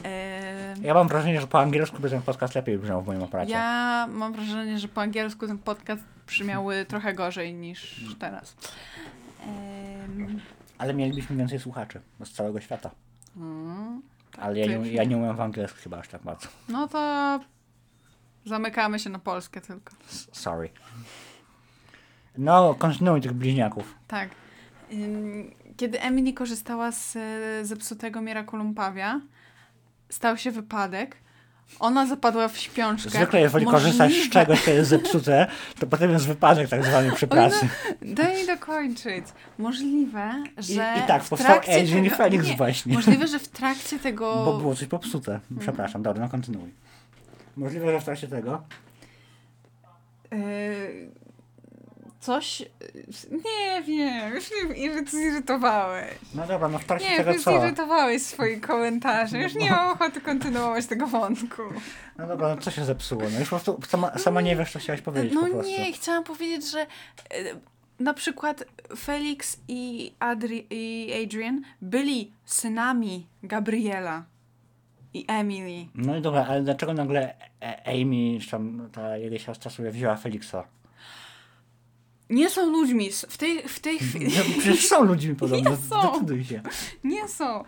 e, Ja mam wrażenie, że po angielsku by ten podcast lepiej brzmiał w moim aparacie. ja mam wrażenie, że po angielsku ten podcast brzmiały trochę gorzej niż teraz. Ale mielibyśmy więcej słuchaczy z całego świata. mm, Ale ja nie, ja nie. nie umiem w angielsku chyba aż tak bardzo. no to zamykamy się na Polskę tylko. S- Sorry. No, kontynuuj tych bliźniaków. Tak. Ym, kiedy Emily korzystała z e, zepsutego Miraculum Pawia, stał się wypadek. Ona zapadła w śpiączkę. Zwykle jeżeli korzystać z Możliwe- czegoś, co jest zepsute, to potem jest wypadek tak zwany przy pracy. Daj mi dokończyć. Możliwe, I, że. I tak w powstał trakcie Agent i tego- Felix nie, właśnie. Możliwe, że w trakcie tego. Bo było coś popsute. Przepraszam, dobra, no kontynuuj. Możliwe, że w trakcie tego. e, coś. Nie wiem, już mnie iry- zirytowałeś. No dobra, no w trakcie Nie, tego już co? zirytowałeś swoim komentarzem. Już nie mam ochoty kontynuować tego wątku. No dobra, no co się zepsuło? No już po prostu sama, sama nie wiesz, co chciałaś powiedzieć No po prostu. nie, chciałam powiedzieć, że e, na przykład Felix i, Adri i Adrian byli synami Gabriela i Emily. No i dobra, ale dlaczego nagle E- Amy, tam ta jego siostra sobie wzięła Felixa? Nie są ludźmi. W tej, w tej chwili. No, przecież są ludźmi podobno, <laughs> Nie są. zdecyduj się. Nie są.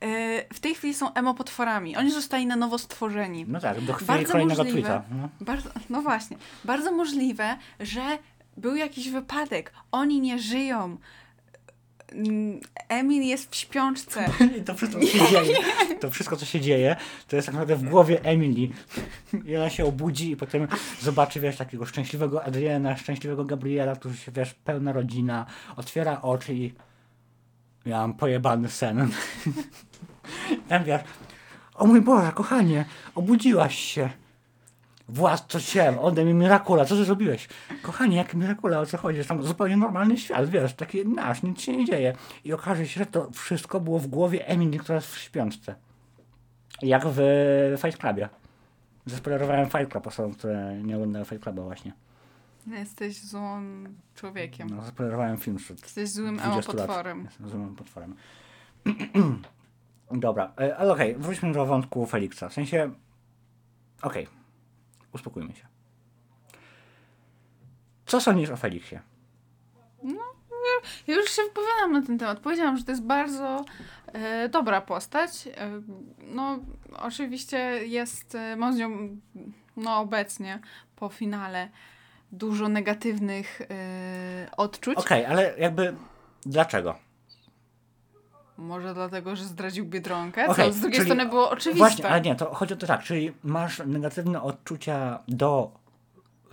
E, W tej chwili są emo-potworami. Oni zostali na nowo stworzeni. No tak, do chwili Bardzo kolejnego możliwe. tweeta. No. Bardzo, no właśnie. Bardzo możliwe, że był jakiś wypadek. Oni nie żyją. Mm, Emil jest w śpiączce. To wszystko, co się dzieje, to wszystko, co się dzieje, to jest tak naprawdę w głowie Emily. I ona się obudzi i potem zobaczy, wiesz, takiego szczęśliwego Adriana, szczęśliwego Gabriela, którzy się, wiesz, pełna rodzina, otwiera oczy i miałam pojebany sen. <laughs> Tam wiesz, o mój Boże, kochanie, obudziłaś się. Ciem, ode mnie Mirakula, co ty zrobiłeś? Kochanie, jaki Mirakula, o co chodzi? Tam zupełnie normalny świat, wiesz, taki nasz, nic się nie dzieje. I okaże się, że to wszystko było w głowie Emily, która jest w śpiączce. Jak w Fight Clubie. Zaspoilerowałem Fight Club osobom, które nie oglądały Fight Cluba właśnie. Jesteś złym człowiekiem. No, zaspoilerowałem film Jesteś złym 20 lat. emo-potworem. Jestem złym potworem. <clears throat> Dobra, e, ale okej, wróćmy do wątku Feliksa. W sensie, okej, uspokójmy się. Co sądzisz o Feliksie? Ja już się wypowiadam na ten temat. Powiedziałam, że to jest bardzo e, dobra postać. E, no, oczywiście jest, e, mam z nią, no obecnie, po finale, dużo negatywnych e, odczuć. Okej, ale jakby dlaczego? Może dlatego, że zdradził Biedronkę, Okej, co z drugiej strony było oczywiste. Właśnie, ale nie, to chodzi o to tak, czyli masz negatywne odczucia do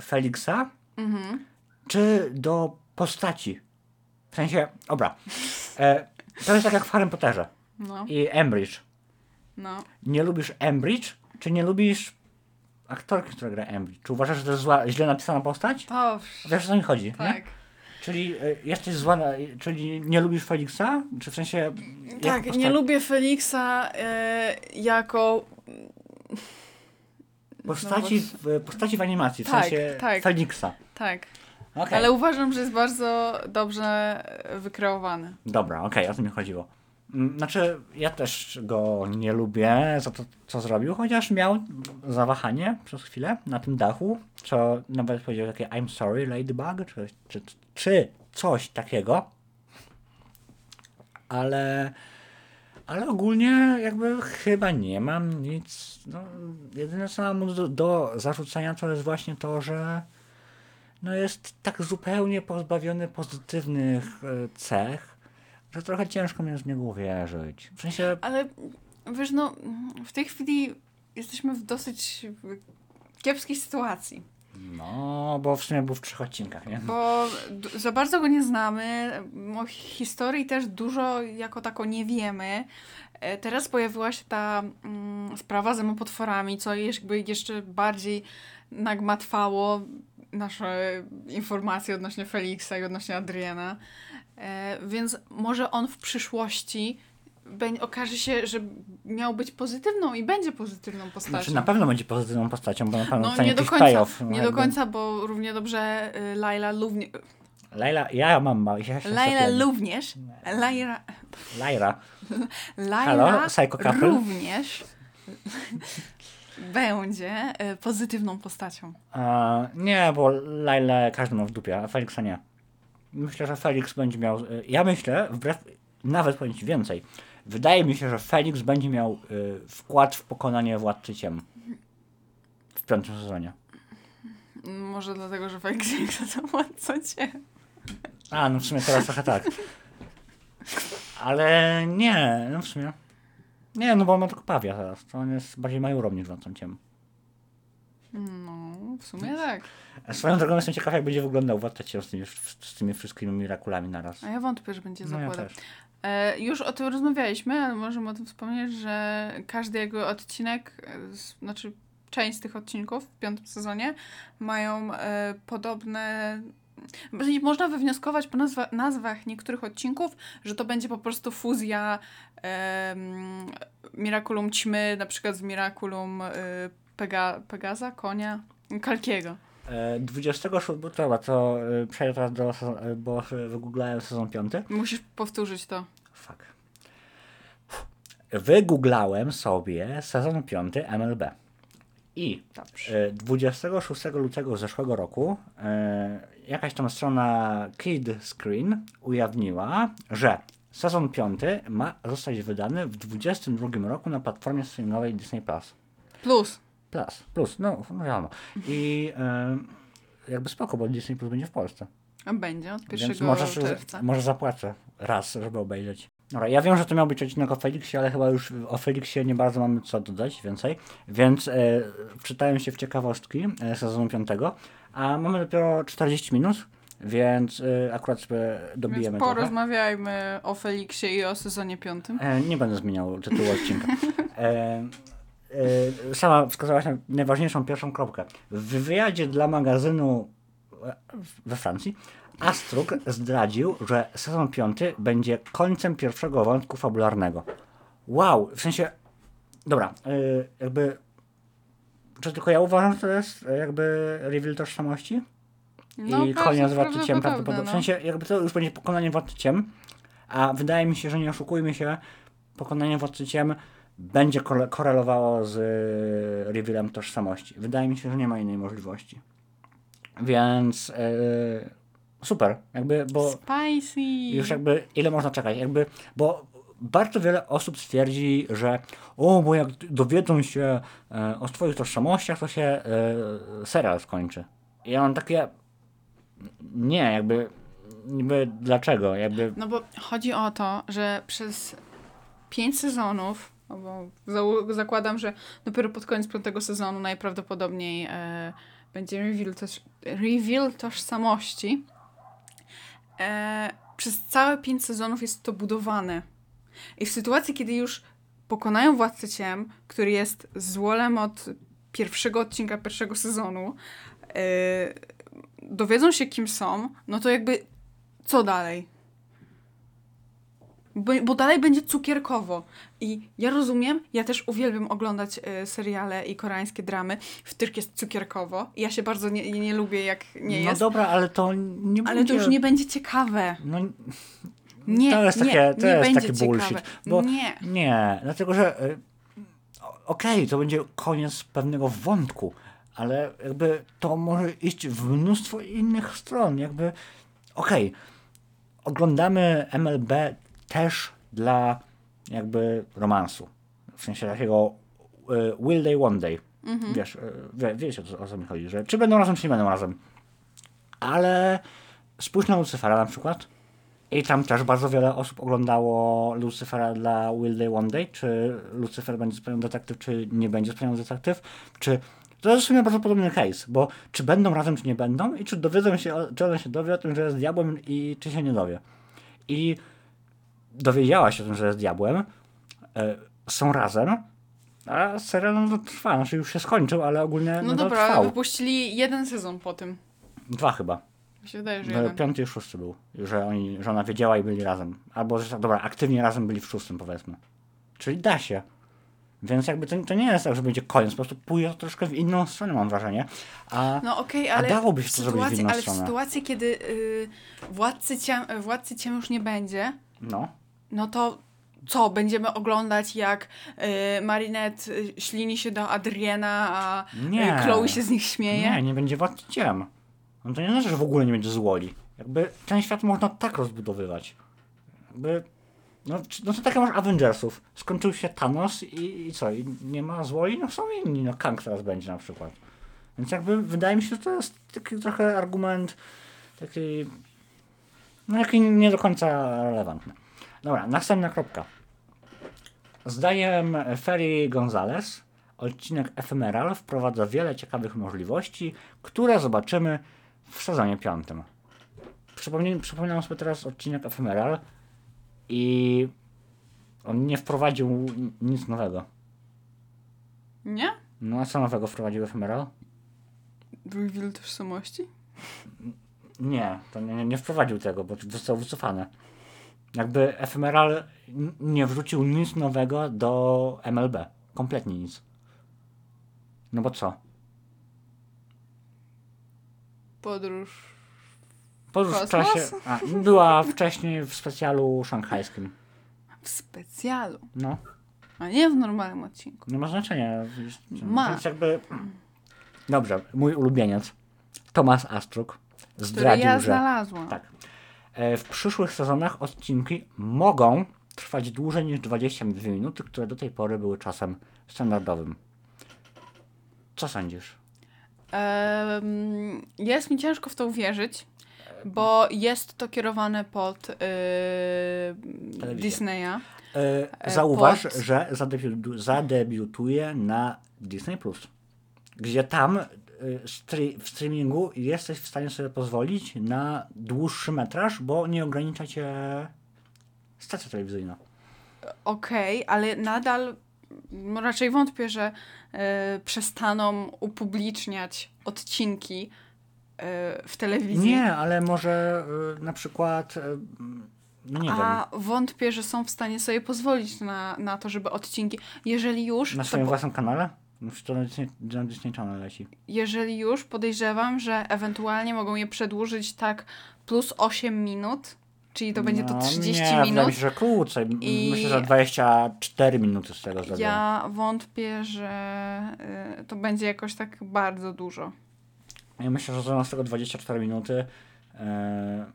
Feliksa, Mhm. czy do postaci? W sensie, dobra, e, to jest tak jak w Harry Potterze No, i Embridge. no. Nie lubisz Embridge, czy nie lubisz aktorki, która gra Embridge? Czy uważasz, że to jest zła, źle napisana postać? To, Wiesz, o co mi chodzi, nie? Tak. Czyli e, jesteś zła, na, czyli nie lubisz Feliksa? Czy w sensie... Tak, nie postać- lubię Feliksa e, jako... Postaci, w, postaci w animacji, w Tak, sensie tak. Feliksa. Tak, Okej. ale uważam, że jest bardzo dobrze e, wykreowany. Dobra, okej, o to mi chodziło. Znaczy, ja też go nie lubię za to, co zrobił, chociaż miał zawahanie przez chwilę na tym dachu, co nawet powiedział takie I'm sorry, Ladybug, czy, czy, czy coś takiego. Ale, ale ogólnie jakby chyba nie mam nic. No, jedyne co mam do, do zarzucenia to jest właśnie to, że no jest tak zupełnie pozbawiony pozytywnych e, cech, że trochę ciężko mi jest w niego uwierzyć. W sensie, Ale wiesz, no, w tej chwili jesteśmy w dosyć kiepskiej sytuacji, no, bo w sumie był w trzech odcinkach, nie? bo za bardzo go nie znamy, o historii też dużo jako tako nie wiemy. E, Teraz pojawiła się ta mm, sprawa z potworami, co jakby jeszcze bardziej nagmatwało nasze informacje odnośnie Feliksa i odnośnie Adriana. E, więc może on w przyszłości okaże się, że miał być pozytywną i będzie pozytywną postacią. Znaczy, na pewno będzie pozytywną postacią, bo na pewno No nie do końca, payoff. no nie do jakby. końca, bo równie dobrze y, Laila równie, Laila, ja mam mały, ja Laila również, Laila, Laira. Laila Halo, psycho couple? również będzie y, pozytywną postacią. A, nie, bo Laila każdy ma w dupie, a Feliksa nie. Myślę, że Felix będzie miał. y, Ja myślę, wbrew, nawet powiem ci więcej. Wydaje mi się, że Felix będzie miał y, wkład w pokonanie władcy ciem. W piątym sezonie. Może dlatego, że Felix nie chce co cię. A, no w sumie teraz trochę tak. Ale nie, no w sumie. Nie, no bo on ma tylko pawia teraz. To on jest bardziej majorą niż wątciem. No, w sumie tak. A Swoją drogą jestem ciekaw, jak będzie wyglądał Watecie z tymi, z tymi wszystkimi mirakulami naraz. A ja wątpię, że będzie No ja zakładał. E, już o tym rozmawialiśmy, ale możemy o tym wspomnieć, że każdy jego odcinek, e, z, znaczy część z tych odcinków w piątym sezonie mają e, podobne. Znaczy, Można wywnioskować po nazwa, nazwach niektórych odcinków, że to będzie po prostu fuzja em, Miraculum Ćmy, na przykład z Miraculum e, Pega, Pegaza, konia, Kalkiego. E, 27, dobra, to e, przejdę teraz do, sezon- e, bo e, wygooglałem sezon 5. Musisz powtórzyć to. Fuck. Wygooglałem sobie sezon 5 MLB. I Dobrze. e, 26 lutego zeszłego roku e, jakaś tam strona Kid Screen ujawniła, że sezon 5 ma zostać wydany w 22 roku na platformie streamingowej Disney Plus. Plus. Plus, plus, no, no wiadomo. I e, jakby spoko, bo Disney Plus będzie w Polsce. A będzie od 1 Więc może, czerwca. może zapłacę raz, żeby obejrzeć. Dobra, ja wiem, że to miał być odcinek o Felixie, ale chyba już o Felixie nie bardzo mamy co dodać więcej, więc e, wczytałem się w ciekawostki e, sezonu 5, a mamy dopiero 40 minut, więc e, akurat sobie dobijemy Więc trochę. porozmawiajmy o Feliksie i o sezonie piątym. E, nie będę zmieniał tytułu odcinka. <laughs> E, sama wskazałaś na najważniejszą pierwszą kropkę. W wywiadzie dla magazynu we Francji Astruk zdradził, że sezon piąty będzie końcem pierwszego wątku fabularnego. Wow, w sensie, dobra, e, jakby, czy tylko ja uważam, że to jest jakby reveal tożsamości? I bardzo koniec Władcy Ciem prawdopodobnie. W no. sensie, jakby to już będzie pokonanie Władcy Ciem, a wydaje mi się, że nie oszukujmy się, pokonanie Władcy Ciem będzie korelowało z y, revealem tożsamości. Wydaje mi się, że nie ma innej możliwości. Więc y, super, jakby, bo Spicy! już jakby ile można czekać, jakby, bo bardzo wiele osób twierdzi, że o, bo jak dowiedzą się e, o swoich tożsamościach, to się e, serial skończy. I ja mam takie, nie, jakby, niby dlaczego, jakby, No bo chodzi o to, że przez pięć sezonów, no zakładam, że dopiero pod koniec piątego sezonu najprawdopodobniej e, będzie reveal, toż, reveal tożsamości. E, przez całe pięć sezonów jest to budowane. I w sytuacji, kiedy już pokonają Władcę Ciem, który jest złolem od pierwszego odcinka pierwszego sezonu, e, dowiedzą się, kim są, no to jakby co dalej? Bo, bo dalej będzie cukierkowo. I ja rozumiem, ja też uwielbiam oglądać e, seriale i koreańskie dramy, w których jest cukierkowo. I ja się bardzo nie, nie lubię, jak nie no jest. dobra, ale to nie ale będzie, to już nie będzie ciekawe. no, Nie, to jest nie, takie, to nie jest będzie taki bullshit, ciekawe. bo Nie. Nie, dlatego że y, okej, to będzie koniec pewnego wątku, ale jakby to może iść w mnóstwo innych stron, jakby okej, oglądamy MLB też dla jakby romansu, w sensie takiego y, will they, one day, wiesz, y, wie, wiecie o co, mi chodzi, że czy będą razem, czy nie będą razem, ale spójrz na Lucifera na przykład, i tam też bardzo wiele osób oglądało Lucifera dla Will Day One Day, czy Lucifer będzie wspaniały detektyw, czy nie będzie wspaniały detektyw, czy to jest w sumie bardzo podobny case, bo czy będą razem, czy nie będą i czy dowiedzą się, czy on się dowie o tym, że jest diabłem i czy się nie dowie. I dowiedziała się o tym, że jest diabłem, e, są razem, a serial no, trwa, znaczy już się skończył, ale ogólnie No no, dobra, ale trwał. wypuścili jeden sezon po tym. Dwa chyba. Mi się wydaje, że No, jeden. piąty i szósty był, że, oni, że ona wiedziała i byli razem. Albo, że dobra, aktywnie razem byli w szóstym, powiedzmy. Czyli da się. Więc jakby to, to nie jest tak, że będzie koniec, po prostu pójdzie troszkę w inną stronę, mam wrażenie. A No okej, A ale, dałoby się w to zrobić w sytuacji, inną ale w stronę. sytuacji, kiedy y, władcy, ciem, władcy ciem już nie będzie, no, no to co? Będziemy oglądać jak y, Marinette y, ślini się do Adriena, a Nie. y, Chloe się z nich śmieje? nie, nie będzie władcy ciem. No to nie znaczy, że w ogóle nie będzie złoli. Jakby ten świat można tak rozbudowywać. Jakby, no, no to tak jak masz Avengersów. Skończył się Thanos i, i co? I nie ma złoli? No są inni, no Kang teraz będzie na przykład. Więc jakby wydaje mi się, że to jest taki trochę argument taki, no taki nie do końca relevantny. Dobra, następna kropka. Zdaniem Ferry Gonzalez odcinek Ephemeral wprowadza wiele ciekawych możliwości, które zobaczymy w sezonie piątym. Przypomnij, przypominam sobie teraz odcinek Ephemeral i on nie wprowadził nic nowego. Nie? No a co nowego wprowadził Ephemeral? Reveal tożsamości? Nie, to nie, nie wprowadził tego, bo to zostało wycofane. Jakby Ephemeral nie wrzucił nic nowego do MLB. Kompletnie nic. No bo co? Podróż. Podróż w Kosmos? czasie. A, była wcześniej w specjalu szanghajskim. W specjalu, No, a nie w normalnym odcinku. nie ma znaczenia. Ma. Więc jakby. Dobrze, mój ulubieniec. Tomasz Astruk zdradził, ja że. znalazłam. Tak. E, W przyszłych sezonach odcinki mogą trwać dłużej niż 22 minuty, które do tej pory były czasem standardowym. Co sądzisz? Em, jest mi ciężko w to uwierzyć, bo jest to kierowane pod yy. Disneya. E, Zauważ, pod- że zadebiu- zadebiutuje na Disney Plus, gdzie tam w streamingu jesteś w stanie sobie pozwolić na dłuższy metraż, bo nie ogranicza cię stacja telewizyjna. Okej, ale nadal raczej wątpię, że e, przestaną upubliczniać odcinki e, w telewizji. Nie, ale może e, na przykład, e, no nie wiem, A wątpię, że są w stanie sobie pozwolić na, na to, żeby odcinki. Jeżeli już, na to swoim po, własnym kanale? Przecież to Channel leci. jeżeli już podejrzewam, że ewentualnie mogą je przedłużyć tak plus 8 minut, czyli to będzie to No, 30 nie, minut. mi się, że krócej. I- Myślę, że 24 minuty z tego zrobią. Ja wątpię, że y, to będzie jakoś tak bardzo dużo. Ja myślę, że zrobią z tego 24 minuty. e,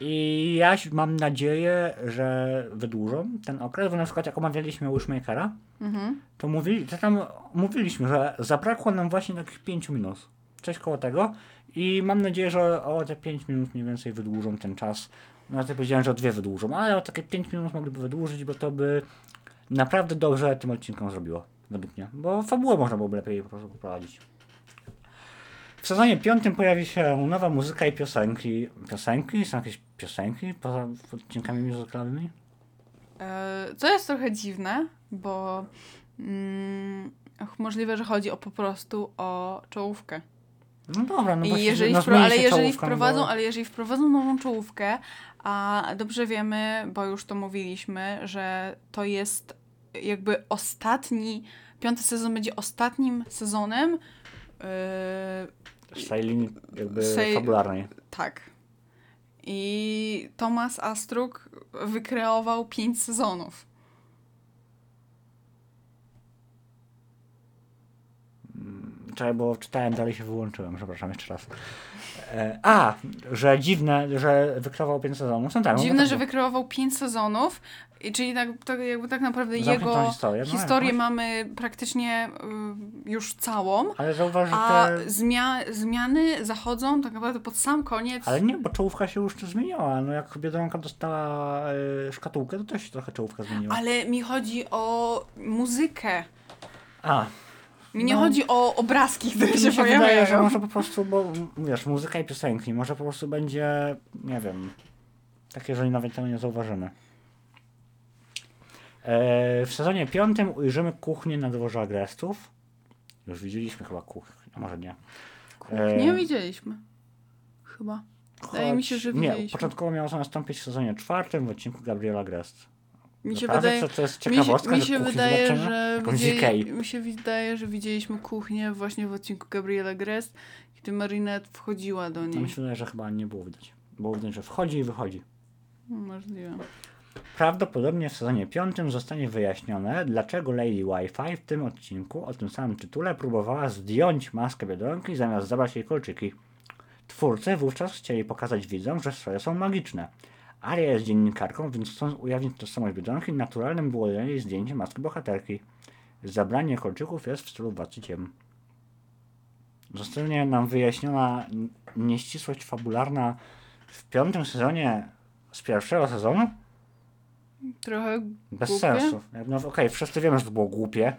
I ja mam nadzieję, że wydłużą ten okres, bo na przykład jak omawialiśmy Wishmakera, Mhm. to, mówili, to tam mówiliśmy, że zabrakło nam właśnie takich 5 minut. Coś koło tego. I mam nadzieję, że o te 5 minut mniej więcej wydłużą ten czas. No ja tutaj powiedziałem, że o dwie wydłużą, ale o takie 5 minut mogliby wydłużyć, bo to by naprawdę dobrze tym odcinkom zrobiło, według mnie. Bo fabułę można byłoby lepiej po prostu poprowadzić. W sezonie piątym pojawi się nowa muzyka i piosenki. Piosenki? Są jakieś piosenki poza odcinkami muzykalowymi? E, Co jest trochę dziwne, bo mm, możliwe, że chodzi o po prostu o czołówkę. No dobra, no I właśnie, jeżeli no ale jeżeli wprowadzą, bo- ale jeżeli wprowadzą nową czołówkę, a dobrze wiemy, bo już to mówiliśmy, że to jest jakby ostatni, piąty sezon będzie ostatnim sezonem. Yy, linii jakby Sej- fabularnej. tak. I Thomas Astruk wykreował pięć sezonów. Czekaj, bo czytałem, dalej się wyłączyłem, przepraszam jeszcze raz. E, a, że dziwne, że wykreował 5 sezonów. No tak, no Dziwne, tak że było. wykreował pięć sezonów, i czyli tak, tak jakby tak naprawdę jego historię, no historię jakoś. mamy praktycznie y, już całą. Ale zauważ, że A te... zmia- zmiany zachodzą tak naprawdę pod sam koniec. Ale nie, bo czołówka się już zmieniała. No jak Biedronka dostała e, szkatułkę, to też się trochę czołówka zmieniła. Ale mi chodzi o muzykę. A, Mi nie No. chodzi o obrazki, które mi się się wydaje, pojawiają. że może po prostu, bo wiesz, muzyka i piosenki, może po prostu będzie, nie wiem, takie, że nawet tego nie zauważymy. E, w sezonie piątym ujrzymy kuchnię na dworze agrestów. Już widzieliśmy chyba kuchnię, a może nie. E, Nie widzieliśmy. Chyba. Wydaje mi się, że Nie, widzieliśmy. początkowo miało to nastąpić w sezonie czwartym w odcinku Gabriela Grest. Mi się Naprawdę? wydaje, To, to jest mi się, ciekawostka, mi się wydaje, że widzieli, mi się wydaje, że widzieliśmy kuchnię właśnie w odcinku Gabriela Grest, kiedy Marinette wchodziła do niej. wydaje, że chyba nie było widać. Było widać, że wchodzi i wychodzi. Możliwe. Prawdopodobnie w sezonie piątym zostanie wyjaśnione, dlaczego Lady Wi-Fi w tym odcinku o tym samym tytule próbowała zdjąć maskę Biedronki zamiast zabrać jej kolczyki. Twórcy wówczas chcieli pokazać widzom, że stroje są magiczne. Aria jest dziennikarką, więc chcąc ujawnić tożsamość Biedronki, naturalnym było jej zdjęcie maski bohaterki. Zabranie kolczyków jest w stylu Władcy Ciem. Zostanie nam wyjaśniona nieścisłość fabularna w piątym sezonie z pierwszego sezonu? Trochę Bez głupie. sensu. No okej, wszyscy wiemy, że to było głupie,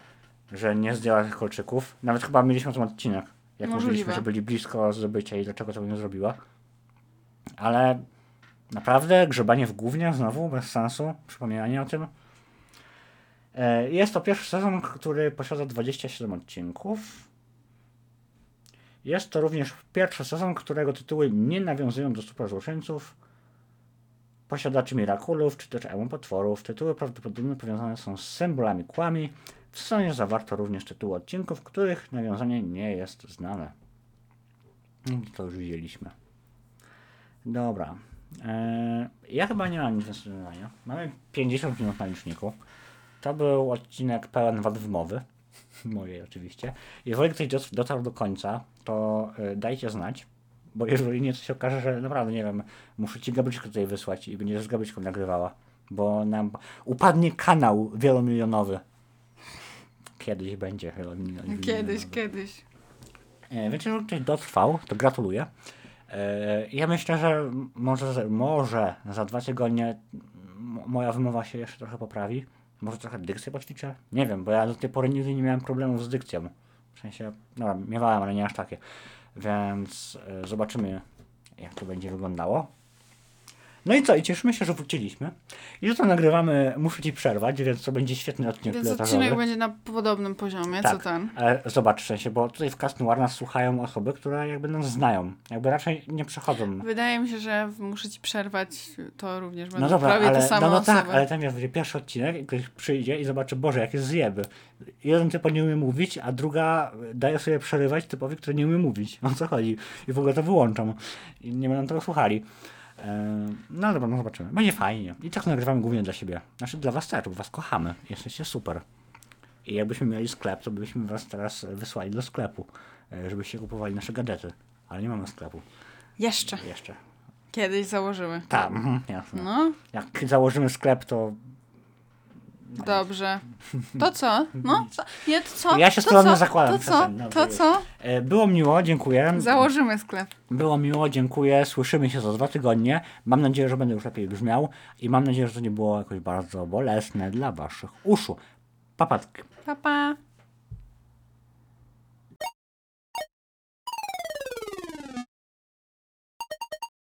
że nie zdjęła tych kolczyków. Nawet chyba mieliśmy tym odcinek, jak Możliwe. mówiliśmy, że byli blisko zdobycia i dlaczego tego nie zrobiła. Ale naprawdę grzebanie w gównie znowu, bez sensu, przypominanie o tym. E, Jest to pierwszy sezon, który posiada 27 odcinków. Jest to również pierwszy sezon, którego tytuły nie nawiązują do superzłoczyńców, posiadaczy Mirakulów, czy też emu potworów. Tytuły prawdopodobnie powiązane są z symbolami kłami. W sezonie zawarto również tytuły odcinków, których nawiązanie nie jest znane. To już widzieliśmy. Dobra. Eee, ja chyba nie mam nic do dodania. Mamy 50 minut na liczniku. To był odcinek pełen wad wymowy. <laughs> Mojej oczywiście. Jeżeli ktoś dotarł do końca, to y, dajcie znać. Bo jeżeli nie, to się okaże, że naprawdę nie wiem, muszę ci gabliczkę tutaj wysłać i będziesz z gabliczką nagrywała. Bo nam upadnie kanał wielomilionowy. Kiedyś będzie wielomilionowy. Kiedyś, kiedyś. E, Więc jeżeli ktoś dotrwał, to gratuluję. E, Ja myślę, że może, może za dwa tygodnie moja wymowa się jeszcze trochę poprawi. Może trochę dykcję poćwiczę? Nie wiem, bo ja do tej pory nigdy nie miałem problemów z dykcją. W sensie, no miewałem, ale nie aż takie. Więc e, zobaczymy, jak to będzie wyglądało. No i co? I cieszymy się, że wróciliśmy. I to nagrywamy, muszę ci przerwać, więc to będzie świetny odcinek Więc pilotażowy. odcinek będzie na podobnym poziomie, co Tak, ten. ale zobacz w sensie, bo tutaj w Cast Noir nas słuchają osoby, które jakby nas znają. Jakby raczej nie przechodzą. Wydaje mi się, że muszę ci przerwać, to również będą No dobra, prawie ale, te same no, no osoby. tak, ale tam jest będzie pierwszy odcinek i ktoś przyjdzie i zobaczy, Boże, jakie zjeby. Jeden typ nie umie mówić, a druga daje sobie przerywać typowi, który nie umie mówić. O co chodzi? I w ogóle to wyłączam. I nie będą tego słuchali. No dobra, no zobaczymy. Będzie fajnie. I tak nagrywamy głównie dla siebie. Znaczy dla was też, bo was kochamy. Jesteście super. I jakbyśmy mieli sklep, to byśmy was teraz wysłali do sklepu, e, żebyście kupowali nasze gadżety. Ale nie mamy sklepu. Jeszcze. Jeszcze. Kiedyś założymy. Tak, mhm, jasne. No, Jak założymy sklep, to dobrze. To co? No, co? Nie, to co? Ja się skromnie zakładam, To co? dobrze To co? E, Było miło, dziękuję. Założymy sklep. Było miło, dziękuję. Słyszymy się za dwa tygodnie. Mam nadzieję, że będę już lepiej brzmiał i mam nadzieję, że to nie było jakoś bardzo bolesne dla waszych uszu. Papatki. Pa, pa.